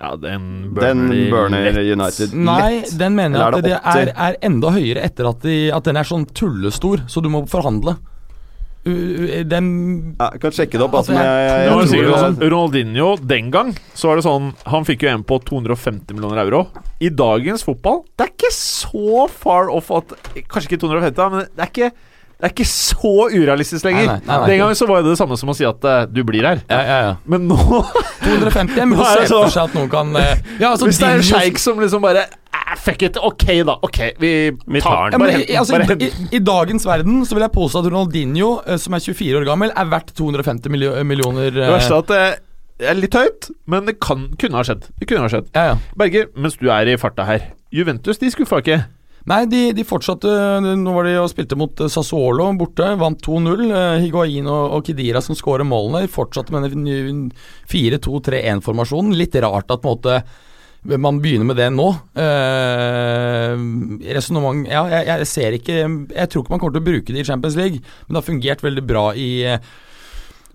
Ja, den Den burner, de lett. Nei, den mener jeg at det det er, er enda høyere etter at, de, at den er sånn tullestor, så du må forhandle. Den Ja, jeg kan sjekke det opp. Altså, Altså, jeg, jeg- jeg, sikkert sånn, Ronaldinho den gang Så var det sånn Han fikk jo en på 250 millioner euro. I dagens fotball Det er ikke så far off at Kanskje ikke 250, men det er ikke det er ikke så urealistisk lenger. Nei, nei, nei, nei. Den gangen så var det det samme som å si at uh, du blir her. Ja, ja, ja. Men nå 250 *laughs* er mulig å se for seg at noen kan uh, Ja, altså Hvis det er en sjeik som liksom bare eh, Fuck it, ok da. Ok, vi, Vi tar den. Ja, men, Bare i, den. altså, Bare i, i. I dagens verden så vil jeg påstå at Ronaldinho, som er 24 år gammel, er verdt 250 milio millioner Det verste er at det er litt høyt, men det kan, kunne ha skjedd. Det kunne ha skjedd. ja, ja. Berger, mens du er i farta her Juventus de skuffa ikke. Nei, de, de fortsatte Nå var de og spilte mot eh, Sassuolo borte. Vant 2-0. Eh, Higuain og, og Kidira som skårer målene. De fortsatte med den 4-2-3-1-formasjonen. Litt rart at på en måte man begynner med det nå. Eh, Resonnement Ja, jeg, jeg ser ikke Jeg tror ikke man kommer til å bruke det i Champions League, men det har fungert veldig bra i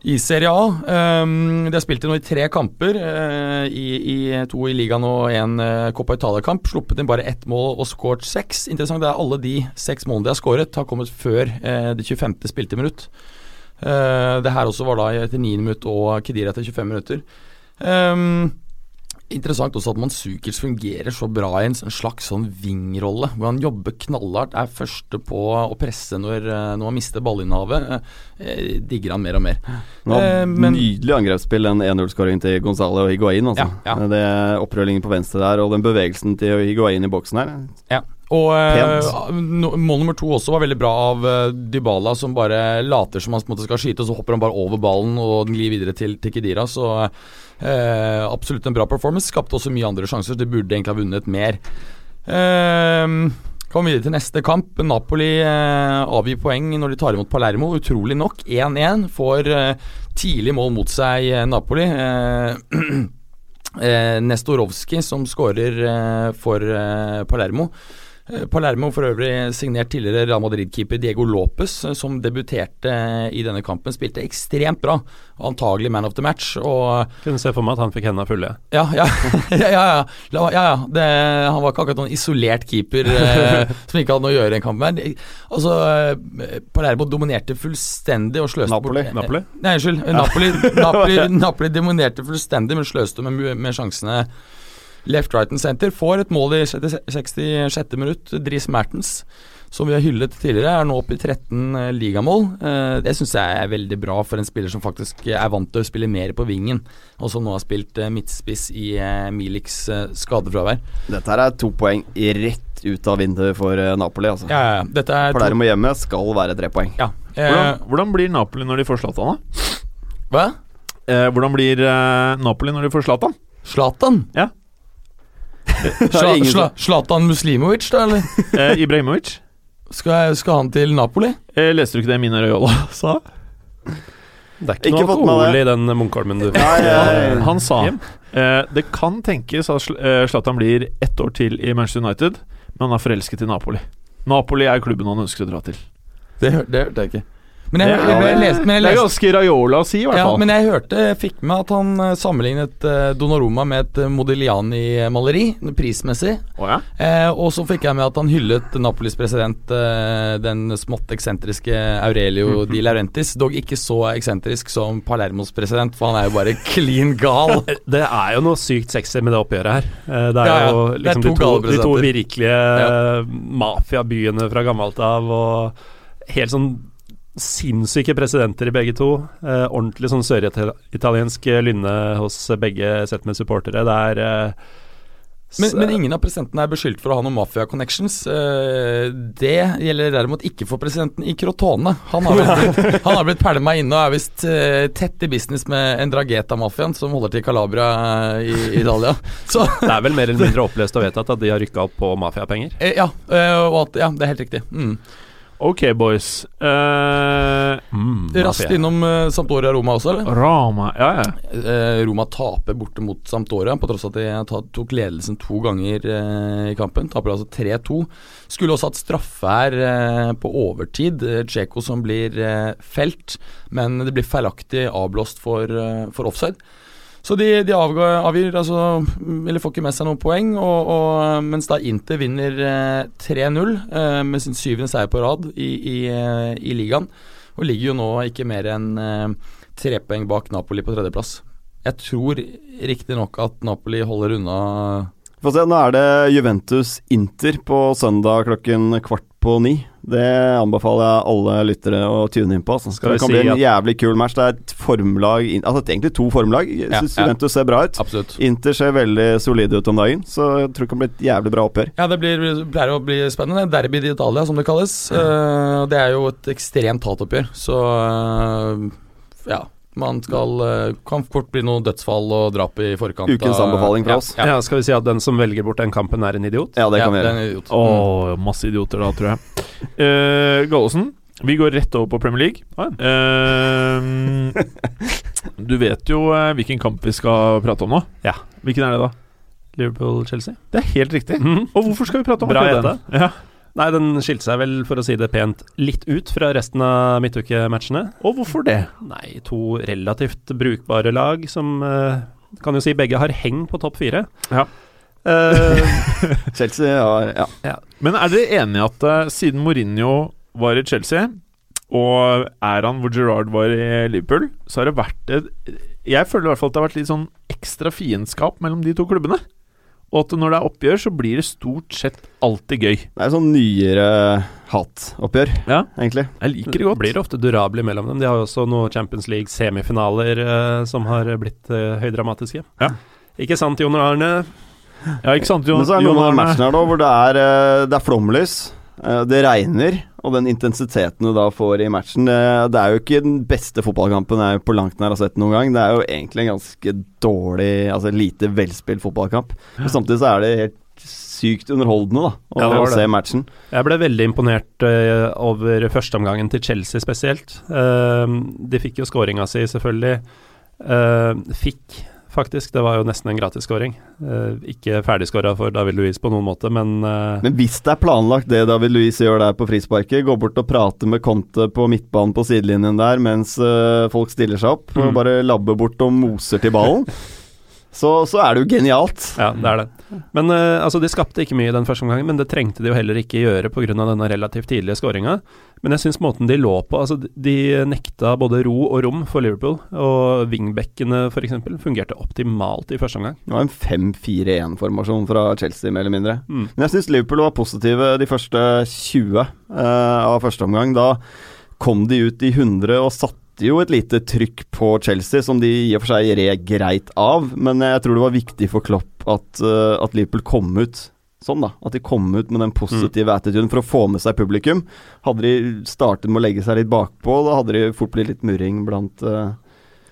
i Serie A. Um, de har spilt nå i tre kamper. Uh, i, i To i ligaen og én uh, Coppa Italia-kamp. Sluppet inn bare ett mål og skåret seks. Interessant det er alle de seks målene de har skåret, har kommet før uh, det 25. spilte minutt. Uh, det her også var da etter 9 minutt og Kedira etter 25 minutter. Um, Interessant også at Manzukic fungerer så bra i en slags sånn wing-rolle, hvor han jobber knallhardt, er første på å presse når, eh, når man mister ballinnehavet. Eh, digger han mer og mer. Ja, Eh, men- Nydelig angrepsspill, den 1-0-skåringen til Gonzale og Higuain. Altså. Ja, ja. Det Opprøllingen på venstre der, og den bevegelsen til Higuain i boksen her. Ja. Og Pent. mål nummer to også var veldig bra av eh, Dybala, som bare later som han på en måte skal skyte, og så hopper han bare over ballen og den glir videre til, til Kedira. Så eh, absolutt en bra performance. Skapte også mye andre sjanser, så de burde egentlig ha vunnet mer. Eh, Kom videre til neste kamp. Napoli eh, avgir poeng når de tar imot Palermo. Utrolig nok 1-1. Får eh, tidlig mål mot seg, eh, Napoli. Eh, *clears throat* eh, Nestorovskij som skårer for Palermo. Eh, Palermo for øvrig signert tidligere Real Madrid-keeper Diego Lopez, eh, som debuterte eh, i denne kampen. Spilte ekstremt bra, antagelig man of the match. Og Kunne se for meg at han fikk hendene fulle. ja, ja. *laughs* ja, ja, ja. Ja, ja. Det, han var ikke akkurat noen isolert keeper eh, *laughs* som ikke hadde noe å gjøre i en kamp. Men, altså, Palermo dominerte fullstendig og sløste Napoli. bort Napoli? Nei, unnskyld. Napoli, *laughs* Napoli, Napoli dominerte fullstendig, men sløste med, med sjansene. Left, right and center får et mål i 66. minutt. Dries Mertens, som vi har hyllet tidligere, er nå oppe i 13 eh, ligamål. Eh, det syns jeg er veldig bra for en spiller som faktisk er vant til å spille mer på vingen, og som nå har spilt eh, midtspiss i Miliks skadefravær. Dette her er to poeng rett ut av vinduet for Napoli. Altså. Ja, ja. Dette er to- Palermo hjemme skal være tre poeng. Ja. Hvordan, hvordan blir Napoli når de får Zlatan, da? hva? Eh, hvordan blir Napoli når de får Zlatan? Zlatan? Ja. *laughs* Sla, ingen Sla, Zlatan Muslimovic, da, eller? *laughs* Eh, Ibrahimovic? Skal, skal han til Napoli? Eh, leste du ikke det Mina Raiola *laughs* sa? Det er ikke, Ikke noe fått med alkohol i den Munkholmen du ja, ja, ja, Han sa eh, det kan tenkes at eh, Zlatan blir ett år til i Manchester United, men han er forelsket i Napoli. Napoli er klubben han ønsker å dra til. Det, det hørte jeg ikke. Men jeg, jeg, jeg, leste, men jeg Det er ganske Raiola å si, i hvert ja, fall. men jeg hørte, fikk med at han eh, sammenlignet uh, Donnaroma med et uh, Modigliani-maleri, prismessig. Oh, ja? Eh, og så fikk jeg med at han hyllet Napolis president, eh, den smått eksentriske Aurelio Mhm. Di Laurentis. Dog ikke så eksentrisk som Palermos president, for han er jo bare *laughs* klin gal. Det er jo noe sykt sexy med det oppgjøret her. Eh, Det er Ja, ja. jo liksom er to de, to, de to virkelige eh, mafiabyene fra gammelt av, og helt sånn sinnssyke presidenter i begge to. Eh, ordentlig sånn søritaliensk lynne hos begge sett med supportere. Det er eh, Men, men ingen av presidentene er beskyldt for å ha noen mafia-connections. Eh, det gjelder derimot ikke for presidenten i Crotone. Han har blitt, *laughs* han har blitt pælma inne og er visst eh, tett i business med Endrageta-mafiaen, som holder til i Calabria i Italia. *laughs* Så det er vel mer eller mindre opplest og vedtatt at de har rykka opp på mafiapenger. eh, ja, eh, og at, ja, det er helt riktig. Mm. Ok, boys. Uh, Mm, Raskt innom uh, Sampdoria Roma også, eller? Roma, Ja, ja. Uh, Roma taper borte mot Sampdoria, på tross av at de tok ledelsen to ganger i kampen. Taper altså 3-2. Skulle også hatt straffe her på overtid. Eh, som blir felt, men det blir feilaktig avblåst for, for offside. Så de, de avgir altså Eller får ikke med seg noen poeng, og, og, mens da Inter vinner eh, 3-0 eh, med sin syvende seier på rad i, i, eh, i ligaen. Og ligger jo nå ikke mer enn eh, tre poeng bak Napoli på tredjeplass. Jeg tror riktignok at Napoli holder unna Få se, nå er det Juventus-Inter på søndag klokken kvart på ni. Det anbefaler jeg alle lyttere å tune inn på. Så Skal det kan si bli en at- jævlig kul match. Det er et formlag Altså egentlig to formlag. Ja, Studentus. Ser bra ut. Absolutt. Inter ser veldig solide ut om dagen, så jeg tror det kan bli et jævlig bra oppgjør. Ja, det blir, pleier å bli spennende. Derby di Italia, som det kalles. Eh, det er jo et ekstremt hatoppgjør, så uh, ja. Man skal eh, Kan fort bli noe dødsfall og drap i forkant. Ukens anbefaling fra ja, oss. Ja, Ja, skal vi si at den som velger bort den kampen, er en idiot? Ja, det ja, kan vi gjøre. en idiot. Å, masse idioter da, tror jeg. Uh, Gallosen, vi går rett over på Premier League. Uh, du vet jo uh, hvilken kamp vi skal prate om nå. Ja. Hvilken er det, da? Liverpool-Chelsea? Det er helt riktig. Mhm. Og hvorfor skal vi prate om Bra akkurat den? Ja. Nei, den skilte seg vel, for å si det pent, litt ut fra resten av midtukematchene. Og hvorfor det? Nei, to relativt brukbare lag som eh, Kan jo si begge har heng på topp fire. Ja. Uh, *laughs* Chelsea har Ja. Men er dere enige i at uh, siden Mourinho var i Chelsea, og er han hvor Gerard var i Liverpool, så har det vært et Jeg føler i hvert fall at det har vært litt sånn ekstra fiendskap mellom de to klubbene. Og at når det er oppgjør, så blir det stort sett alltid gøy. Det er sånn nyere hatoppgjør, Ja, egentlig. jeg liker det godt. Blir det ofte durabelig mellom dem. De har jo også noen Champions League-semifinaler eh, som har blitt eh, høydramatiske. Ja. Ikke sant, Jon Arne? Ja, ikke sant, Jon? Men så er det noen av Arne? matchene her da hvor det er, eh, det er flomlys, eh, det regner, og den intensiteten du da får i matchen Det, er jo ikke den beste fotballkampen jeg på langt nær har sett noen gang. Det er jo egentlig en ganske dårlig, altså lite velspilt fotballkamp. Men samtidig så er det helt sykt underholdende da å, Ja, se matchen. Jeg ble veldig imponert uh, over førsteomgangen til Chelsea spesielt. Uh, de fikk jo skåringa si, selvfølgelig. Uh, fikk, faktisk. Det var jo nesten en gratisskåring. Eh, ikke ferdigskåra for David Louise på noen måte, men eh, Men hvis det er planlagt det David Louis gjør der på frisparket, gå bort og prate med Conte på midtbanen på sidelinjen der mens eh, folk stiller seg opp, Mm. og bare labber bort og moser til ballen, *laughs* så, så er det jo genialt. Ja, det er det. Men uh, altså, De skapte ikke mye i den første omgangen, men det trengte de jo heller ikke gjøre pga. denne relativt tidlige skåringa. Men jeg syns måten de lå på altså De nekta både ro og rom for Liverpool. Og wingbackene f.eks. fungerte optimalt i første omgang. Det var en 5-4-1-formasjon fra Chelsea, mer eller mindre. Mm. Men jeg syns Liverpool var positive de første 20 uh, av første omgang. Da kom de ut i 100 og satte jo et lite trykk på Chelsea, som de i og for seg red greit av. Men jeg tror det var viktig for Klopp at, eh, at Liverpool kom ut sånn, da. At de kom ut med den positive attituden for å få med seg publikum. Hadde de startet med å legge seg litt bakpå, da hadde de fort blitt litt murring blant uh,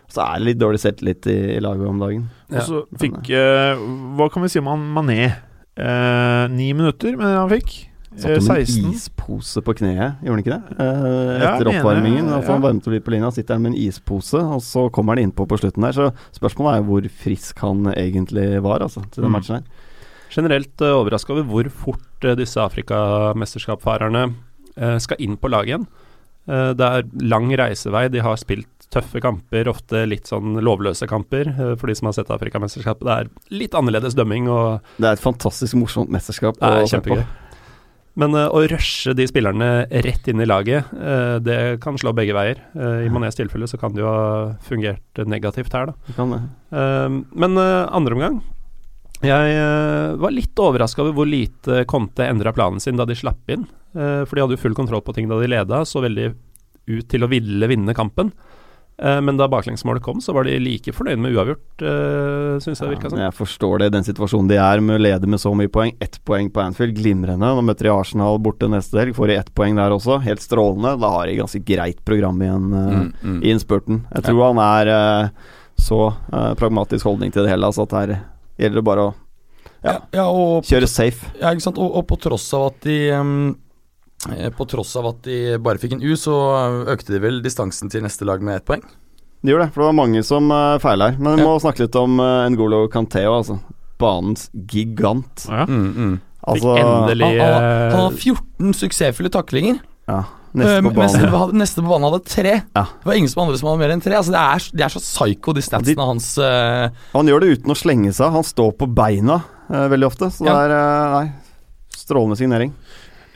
Så er det litt dårlig selvtillit i, i laget om dagen. Og så fikk uh, Hva kan vi si om han Mané? Uh, Ni minutter, mener jeg han fikk. Satt Eh, om en ispose på kneet, gjorde han ikke det? Eh, etter ja, oppvarmingen. Altså, Han varmet litt på linja, sitter han med en ispose, og så kommer han innpå på slutten der. Så spørsmålet er hvor frisk han egentlig var, altså, til den Mm. matchen her. Generelt uh, overraska over hvor fort uh, disse Afrikamesterskapsfarerne uh, skal inn på laget igjen. Uh, det er lang reisevei, de har spilt tøffe kamper, ofte litt sånn lovløse kamper. eh, for de som har sett Afrikamesterskapet, det er litt annerledes dømming. og Det er et fantastisk morsomt mesterskap. Det er kjempegøy. Men eh, å rushe de spillerne rett inn i laget, eh, det kan slå begge veier. Eh, I Manés tilfelle så kan det jo ha fungert negativt her, da. Det Kan det. Men andre omgang Jeg var litt overraska over hvor lite Conte endra planen sin da de slapp inn. For de hadde jo full kontroll på ting da de leda, så veldig ut til å ville vinne kampen. Eh, men da baklengsmålet kom, så var de like fornøyd med uavgjort, uh, syns jeg det virka Ja, som. men jeg forstår det i den situasjonen de er, med å lede med så mye poeng. Ett poeng på Anfield, glimrende. Nå møter de Arsenal borte neste helg, får de ett poeng der også. Helt strålende. Da har de ganske greit program igjen uh, Mm, mm. i innspurten. Jeg tror han er uh, så eh, pragmatisk holdning til det hele, altså at her gjelder det bare å Ja, ja, og kjøre safe. Ja, ikke sant. Og, og på tross av at de eh, På tross av at de bare fikk en U, så økte de vel distansen til neste lag med ett poeng. De gjør det, for det var mange som feiler her. Men vi Ja. må snakke litt om uh, Ngolo Kanteo, altså. Banens gigant. Ja. Mm, mm. Altså endelig Han, han, eh, han har 14 suksessfulle taklinger. ja, Eh, Neste på banen. hadde- neste på banen hadde tre. Ja. Det var ingen som andre som hadde mer enn tre. Altså, det, er, det er så psycho, de statsene hans. Uh... Han gjør det uten å slenge seg. Han står på beina uh, veldig ofte, så Ja. det er uh, Nei, strålende signering.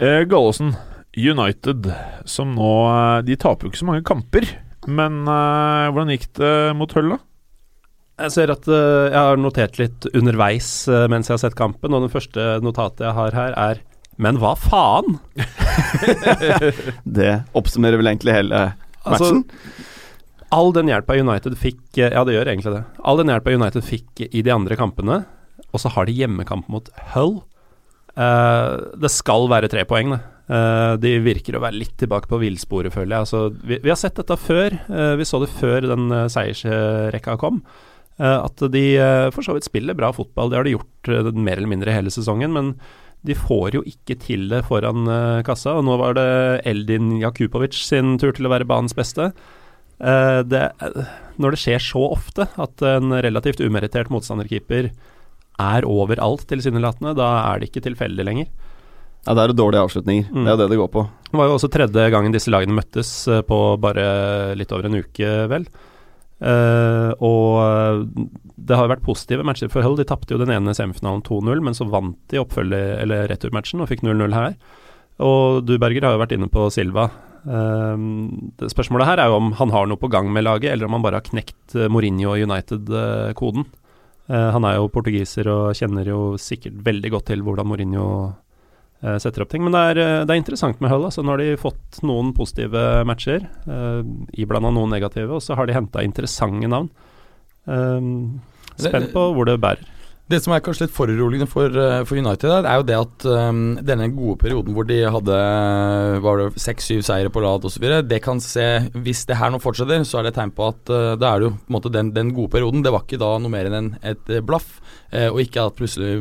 Eh, Gallosen, United, som nå eh, De taper jo ikke så mange kamper. Men eh, hvordan gikk det mot Hull, da? Jeg ser at eh, jeg har notert litt underveis eh, mens jeg har sett kampen, og det første notatet jeg har her, er Men hva faen? *laughs* Det oppsummerer vel egentlig hele Altså, matchen. all den hjelpa United fikk eh, Ja, det gjør egentlig det. All den hjelpa United fikk i de andre kampene, og så har de hjemmekamp mot Hull. Eh, det skal være tre poeng, det. Uh, de virker å være litt tilbake på villsporet, føler jeg. Altså, vi, vi har sett dette før. Uh, vi så det før den uh, seiersrekka kom. Eh, at de eh, for så vidt spiller bra fotball. Det har de gjort eh, mer eller mindre hele sesongen. Men de får jo ikke til det foran eh, kassa. Og nå var det Eldin Jakubovic sin tur til å være banens beste. Eh, det, eh, når det skjer så ofte at en relativt umerittert motstanderkeeper er overalt tilsynelatende, da er det ikke tilfeldig lenger. Ja, det er jo dårlige avslutninger. Mm. Det er jo det det går på. Det var jo også tredje gangen disse lagene møttes eh, på bare litt over en uke, vel. Uh, og eh, det har vært positive matcher for Hull. De tapte jo den ene semifinalen 2-0, men så vant de oppfølge- eller returmatchen og fikk 0-0 her. Og du, Berger, har jo vært inne på Silva. Um, Spørsmålet her er jo om han har noe på gang med laget, eller om han bare har knekt Mourinho og United-koden. Uh, han er jo portugiser og kjenner jo sikkert veldig godt til hvordan Mourinho uh, setter opp ting. Men det er, det er interessant med Hull. Altså, nå har de fått noen positive matcher, uh, iblanda noen negative, og så har de henta interessante navn. Um, spent på hvor det bærer. Det som er kanskje litt foruroligende for, eh, for United, er jo det at um, denne gode perioden hvor de hadde var det seks-syv seire på rad osv., det kan se Hvis det her nå fortsetter, så er det et tegn på at uh, da er det jo på en måte den, den, gode perioden. Det var ikke da noe mer enn en, et blaff, uh, og ikke at plutselig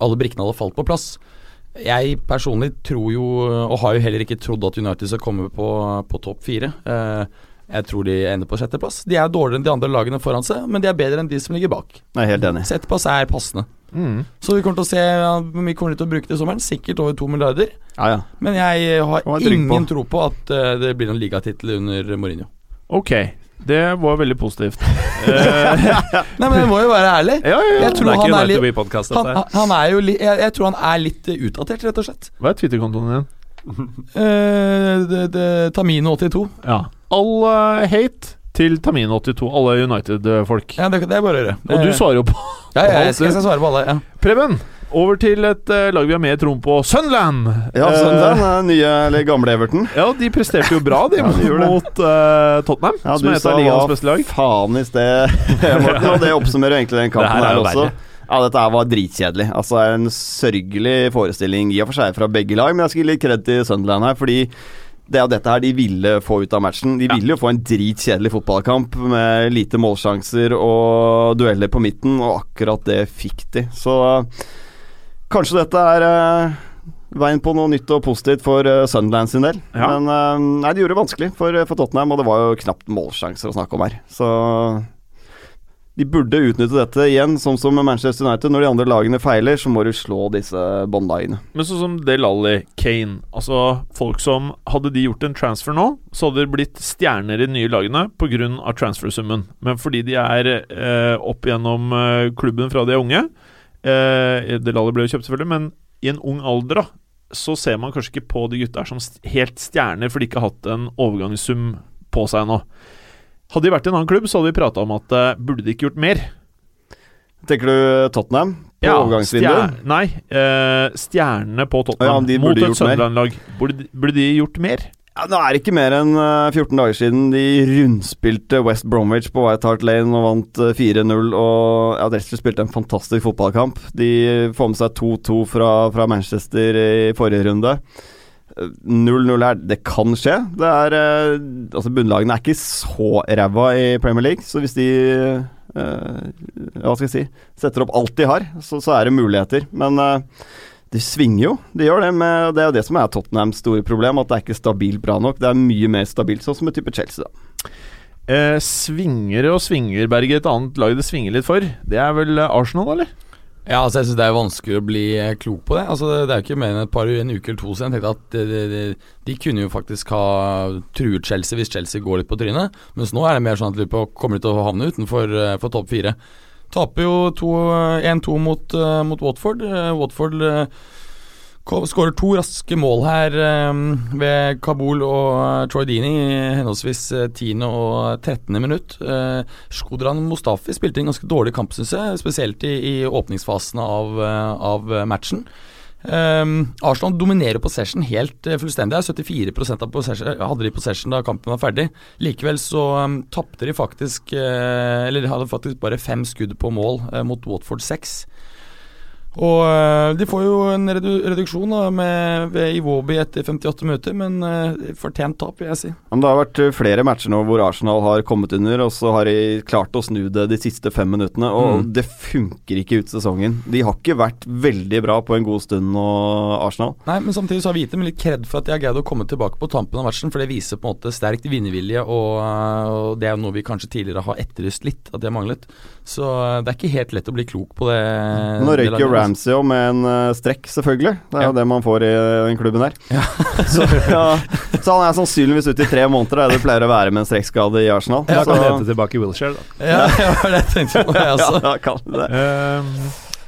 alle brikkene hadde falt på plass. Jeg personlig tror jo, og har jo heller ikke trodd at United skal komme på, på topp fire. Uh, jeg tror de ender på sjetteplass. De er dårligere enn de andre lagene foran seg, men de er bedre enn de som ligger bak. Jeg er helt enig. Sjetteplass er passende. Mm. Så vi kommer til å se hvor mye kommer de til å bruke til sommeren. Sikkert over to milliarder. Ja, ja. Men jeg har ingen på. tro på at uh, det blir noen ligatittel under Mourinho. Ok, det var veldig positivt. *laughs* *laughs* Nei, men det må jo være ærlig. Ja, ja, jeg tror han er, litt, han, han er jo li, jeg, jeg, tror han er litt utdatert, rett og slett. Hva er Twitter-kontoen din? uh, Tamino82. Ja all uh, hate til Tamine82, alle United-folk. Ja, det, det, er bare å gjøre. Og du svarer jo på Ja, ja jeg, skal, jeg skal svare på alle. Ja. Preben, over til et uh, lag vi har mer troen på. Sunland! Ja, Sunland er nye eller gamle Everton. Ja, de presterte jo bra, de, *laughs* ja, de mot uh, Tottenham, ja, som er et av ligaens beste lag. Faen i sted, *laughs* Morten. Og det oppsummerer egentlig den kampen her, her også. Verre. Ja, dette var dritkjedelig. Altså En sørgelig forestilling i og for seg fra begge lag, men jeg skal gi litt kred til Sunderland her, fordi det er dette her de ville få ut av matchen. De ville jo få en dritkjedelig fotballkamp med lite målsjanser og dueller på midten, og akkurat det fikk de. Så kanskje dette er uh, veien på noe nytt og positivt for uh, Sunderland sin del. Ja. Men uh, nei, de gjorde det vanskelig for, for, Tottenham, og det var jo knapt målsjanser å snakke om her. Så de burde utnytte dette igjen, sånn som Manchester United. Når de andre lagene feiler, så må du slå disse båndlagene. Men sånn som Del Alli, Kane Altså folk som Hadde de gjort en transfer nå, så hadde det blitt stjerner i de nye lagene pga. transfersummen. Men fordi de er eh, opp gjennom eh, klubben fra de er unge eh, Del Alli ble jo kjøpt, selvfølgelig, men i en ung alder, da, så ser man kanskje ikke på de gutta som helt stjerner, for de ikke har hatt en overgangssum på seg ennå. Hadde de vært i en annen klubb, så hadde vi prata om at uh, burde de ikke gjort mer? Tenker du Tottenham? På ja, overgangsvinduet? Nei, uh, stjernene på Tottenham ja, mot et Sunderland-lag. Burde, burde, de gjort mer? Ja, Nå er det ikke mer enn 14 eh, dager siden de rundspilte West Bromwich på White Hart Lane og vant 4-0. Og ja, Dressler spilte en fantastisk fotballkamp. De får med seg 2-2 fra, fra Manchester i forrige runde. 0-0 her, det kan skje. Det er uh, Altså, bunnlagene er ikke så ræva i Premier League, så hvis de uh, Hva skal jeg si Setter opp alt de har, så, så er det muligheter. Men uh, de svinger jo. De gjør det. Med, det er jo det som er Tottenhams store problem, at det er ikke stabilt bra nok. Det er mye mer stabilt, sånn som et type Chelsea, da. Uh, svinger og svinger, Berger. Et annet lag det svinger litt for, det er vel Arsenal, eller? Ja, altså jeg synes Det er vanskelig å bli eh, klok på det. Altså Det er jo ikke mer enn et par en uke eller to siden jeg tenkte at de, de, de, de, kunne jo faktisk ha truet Chelsea hvis Chelsea går litt på trynet. Mens nå er det mer sånn at de kommer til å havne utenfor uh, for topp fire. Taper jo 1-2 mot, uh, mot, Watford. Watford Skårer to raske mål her um, ved Kabul og uh, Troy Dini i henholdsvis uh, 10. og 13. minutt. Uh, Skodran Mustafi spilte en ganske dårlig kamp, syns jeg, spesielt i, i åpningsfasen av, av matchen. Um, Arsenal dominerer possession helt fullstendig. 74% av possession, hadde de possession da kampen var ferdig. Likevel så um, tapte de faktisk uh, Eller de hadde faktisk bare fem skudd på mål uh, mot Watford 6. Og uh, De får jo en redu reduksjon da, med, ved Iwobi etter 58 minutter, men uh, fortjent tap, vil jeg si. Men det har vært eh, flere matcher nå hvor Arsenal har kommet under, og så har de klart å snu det de siste fem minuttene, og mm. det funker ikke ut sesongen. De har ikke vært veldig bra på en god stund nå, Arsenal. Nei, men samtidig så har vi gitt dem litt kred for at de har greid å komme tilbake på tampen av matchen, for det viser på en måte sterkt vinnervilje, og, og det er jo noe vi kanskje tidligere har etterlyst litt, at de har manglet. Så det er ikke helt lett å bli klok på det. Nå røyker jo Ramsey òg med en uh, strekk, selvfølgelig. Det er jo det man får i den klubben der. Ja. *laughs* så, ja, så, han er sannsynligvis ute i tre måneder, det det pleier å være med en strekkskade i Arsenal. Ja, så, kan hente tilbake i Wilshere, da. Ja, ja det tenkte jeg på, jeg også. *laughs* ja, kan det. Um,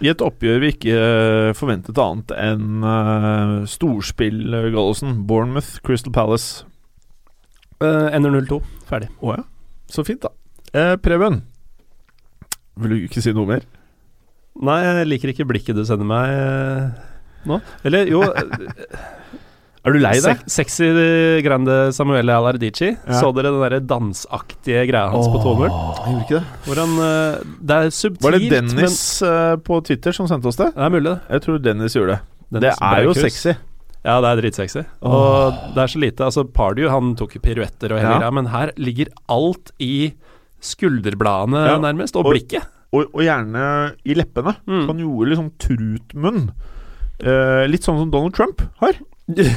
I et oppgjør vi ikke uh, forventet annet enn uh, storspill, Gallosen. Bournemouth, Crystal Palace. Uh, ender 0-2. Ferdig. Å ja. Så fint, da. Uh, Preben, vil du ikke si noe mer? Nei, jeg liker ikke blikket du sender meg eh, nå. Eller jo *laughs* Er du lei deg? Se sexy grande Samuele Alardici. Ja. Så dere den der dansaktige greia hans på 2-0? Gjorde ikke det. Hvor han eh, Det er subtilt, Var det Dennis men, på Twitter som sendte oss det? Det er mulig, det. Jeg tror Dennis gjorde det. Dennis det er jo sexy. Ja, det er dritsexy. Og det er så lite Altså, Pardew han tok jo piruetter og hele Ja. greia, men her ligger alt i skulderbladene, Ja. nærmest, og Og- blikket. Og, og gjerne i leppene. Mm. Han gjorde litt sånn trutmunn. Eh, litt sånn som Donald Trump har. *laughs* Jeg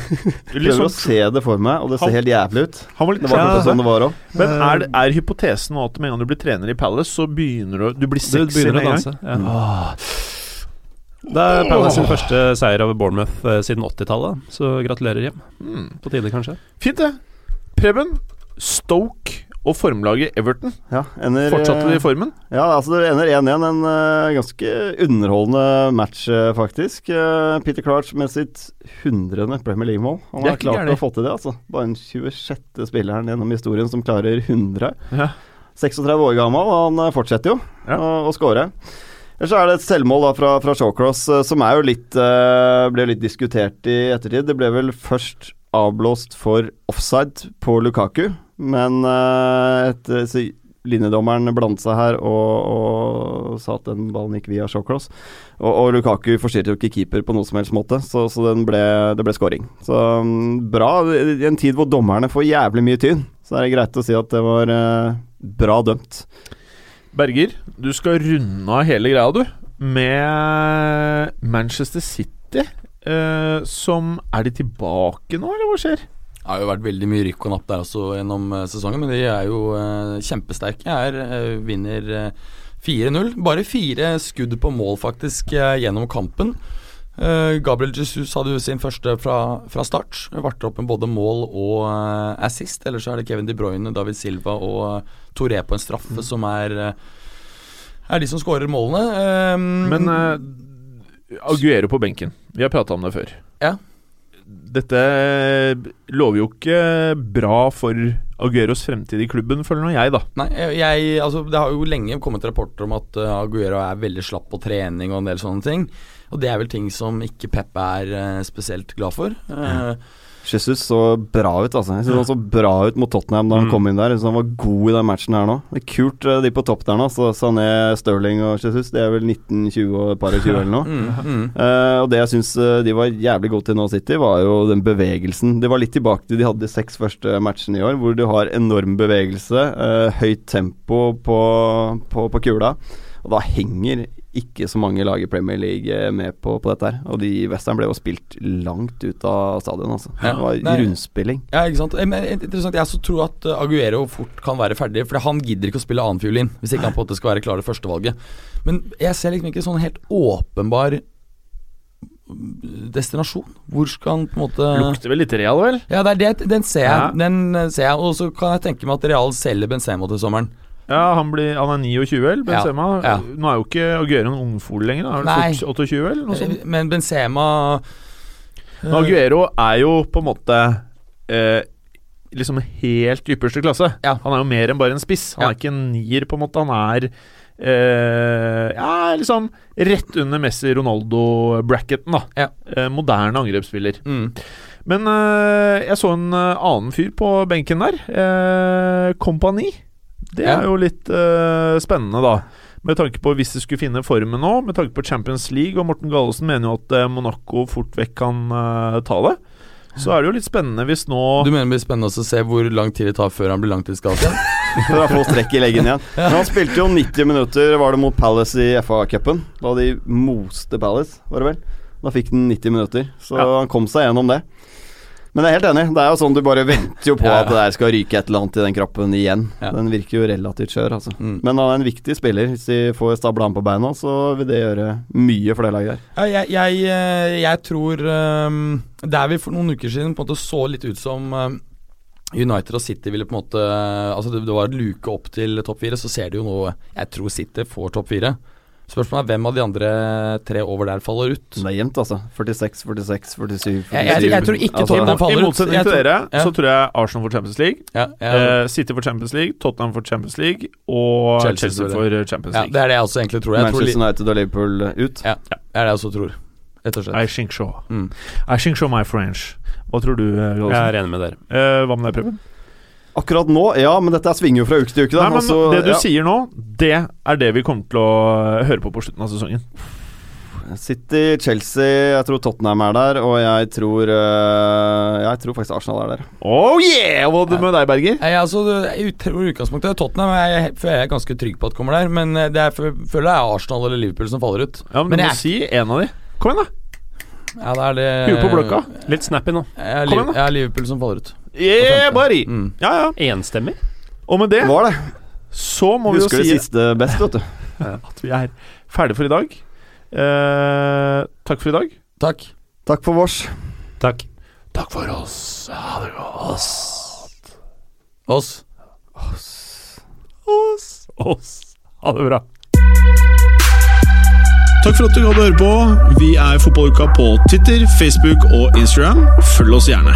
Prøver å sånn, se det for meg, og det ser Han- helt jævlig ut. han var Det var Ja. sånn det var òg. Men er, er hypotesen nå at med en gang du blir trener i Palace, så begynner du Du blir Du sexy med å en gang? Ja. Det er Palace sin første seier over Bournemouth eh, siden 80-tallet, så gratulerer hjem. Mm. På tide, kanskje. Fint, det. Preben, Stoke og formlaget Everton. Ja, ender, Fortsatte de i formen? Ja, altså det ender 1-1. En uh, ganske underholdende match, uh, faktisk. Uh, Peter Clarch med sitt 100. Premier League-mål. Han har klart gærlig. å få til det, altså. Bare den 26. spilleren gjennom historien som klarer 100. Ja. 36 år gammel, og han eh, fortsetter jo Ja. å, å score. Ellers så er det et selvmål da fra, fra Shawcross eh, som er jo litt eh, ble litt diskutert i ettertid. Det ble vel først avblåst for offside på Lukaku, men uh, etter så linjedommeren blandet seg her og, og sa at den ballen gikk via Shawcross. Og, og Lukaku forstyrret jo ikke keeper på noe som helst måte, så, så ble, det ble scoring. Så um, bra. I en tid hvor dommerne får jævlig mye tyn, så er det greit å si at det var uh, bra dømt. Berger, du skal runde av hele greia, du, med Manchester City. Uh, som Er de tilbake nå, eller hva skjer? Det har jo vært veldig mye rykk og napp der også gjennom eh, sesongen, men de er jo eh, kjempesterke her. eh, vinner eh, 4-0. Bare fire skudd på mål, faktisk, gjennom kampen. Gabriel Jesus hadde jo sin første fra, fra start. Varte opp med både mål og assist. Ellers så er det Kevin De Bruyne, David Silva og Toré på en straffe som er er de som skårer målene. Eh, Men Aguero på benken. Vi har prata om det før. Ja. Dette lover jo ikke bra for Agueros fremtid i klubben, føler nå jeg, da. Nei, jeg, altså, det har jo lenge kommet rapporter om at uh, Aguero er veldig slapp på trening og en del sånne ting. Og det er vel ting som ikke Pep er eh, spesielt glad for. Eh, Jesus så bra ut, altså. Jeg synes Han så bra ut mot Tottenham da han Mm. kom inn der. Jeg synes Han var god i den matchen her nå. Det er kult, eh, de på topp der nå. Så Sané, Sterling og Jesus, de er vel 19, 20 og et par og 20 eller noe. *laughs* mm, mm. Eh, og det jeg syns de var jævlig gode til nå, City, var jo den bevegelsen. Det var litt tilbake til de hadde de seks første matchene i år, hvor du har enorm bevegelse, uh, høyt tempo på, på, på kula. Og da henger ikke så mange lag i Premier League eh, med på, på dette her. Og de Western ble jo spilt langt ut av stadion, altså. Ja, det var nei. rundspilling. Ja, ikke sant. Eh, Men interessant, Jeg så tror at Aguero fort kan være ferdig, for han gidder ikke å spille annenfiolin hvis ikke han på en måte skal være klar det førstevalget. Men jeg ser liksom ikke sånn helt åpenbar destinasjon. Hvor skal han på en måte Lukter vel litt real, vel? Ja, det er det, den ser jeg. Ja. Den eh, ser jeg Og så kan jeg tenke meg at Real selger Benzema til sommeren. Ja, han, blir, han er 29, vel, Benzema. Ja, ja. Nå er jo ikke Aguero en ungfole lenger, da. er han fort 28, vel? Noe sånt. Men Benzema Men Aguero er jo på en måte eh, liksom helt ypperste klasse. Ja. Han er jo mer enn bare en spiss. Han er ikke en nier, på en måte. Han er eh, ja, liksom rett under Messi-Ronaldo-bracketen, da. Ja. Eh, moderne angrepsspiller. mm. Men eh, jeg så en eh, annen fyr på benken der. Eh, Kompani. Det er jo litt uh, spennende, da. Med tanke på hvis de skulle finne formen nå, med tanke på Champions League, og Morten Gallesen mener jo at eh, Monaco fort vekk kan uh, ta det. Så er det jo litt spennende hvis nå Du mener det blir spennende også å se hvor lang tid det tar før han blir langtidsskadet? *laughs* For å få strekk i leggen igjen. Men han spilte jo 90 minutter, var det mot Palace i FA-cupen. Da de moste Palace, var det vel. Da fikk den 90 minutter, så Ja. han kom seg gjennom det. Men jeg er helt enig. Det er jo sånn du bare venter jo på Ja, ja. at det der skal ryke et eller annet i den kroppen igjen. Ja. Den virker jo relativt skjør, altså. Mm. Men han er en viktig spiller. Hvis de får stabla han på beina, så vil det gjøre mye for det laget der. Ja, jeg, jeg, eh, jeg tror um, Der vi for noen uker siden på en måte så litt ut som um, United og City ville på en måte Altså det, det var et luke opp til topp fire, så ser de jo nå Jeg tror City får topp fire. Spørsmålet er hvem av de andre tre over der faller ut. Det er jevnt, altså. 46, 46, 47, 47. Jeg- jeg- jeg tror ikke Altså, Tottenham altså, faller ut. I motsetning til dere, ja. så tror jeg Arsenal får Champions League. Ja, ja, Eh, City får Champions League, Tottenham får Champions League og Chelsea, Chelsea, får Champions ja, League. det er det jeg også egentlig tror. Jeg tror Manchester United og Liverpool ut. Ja, det er det jeg også tror. Rett og slett. I think so. Mm. I think so, my French. Hva tror du, eh, Jeg er enig med dere. Uh, hva med deg, Preben? Akkurat nå, ja, men dette svinger jo fra uke til uke. Da. Nei, men Altså, Det du ja. sier nå, det er det vi kommer til å høre på på slutten av sesongen. City, Chelsea, jeg tror Tottenham er der, og jeg tror øh, Jeg tror faktisk Arsenal er der. Oh yeah! Hva er det med deg, Berger? Nei, altså, jeg utgangspunktet Tottenham er jeg, føler jeg er ganske trygg på at kommer der, men eh, det er, føler jeg er Arsenal eller Liverpool som faller ut. Ja, men, Men Du må jeg- si en av de. Kom igjen, da. Ja, det er det Huet på blokka. Litt snappy nå. Jeg Kom igjen, da. jeg er Liverpool som faller ut. Yeah, buddy! Mm. Ja, ja. Enstemmig. Og med det Det var det. så må vi jo Husker si det siste best, vet du. *laughs* at vi er ferdige for i dag. Eh, takk for i dag. Takk. Takk for vårs. Takk. Takk for oss. Ha det godt. Oss. Oss. Oss. Ha det bra. Takk for at du hadde høre på. Vi er Fotballuka på Twitter, Facebook og Instagram. Følg oss gjerne.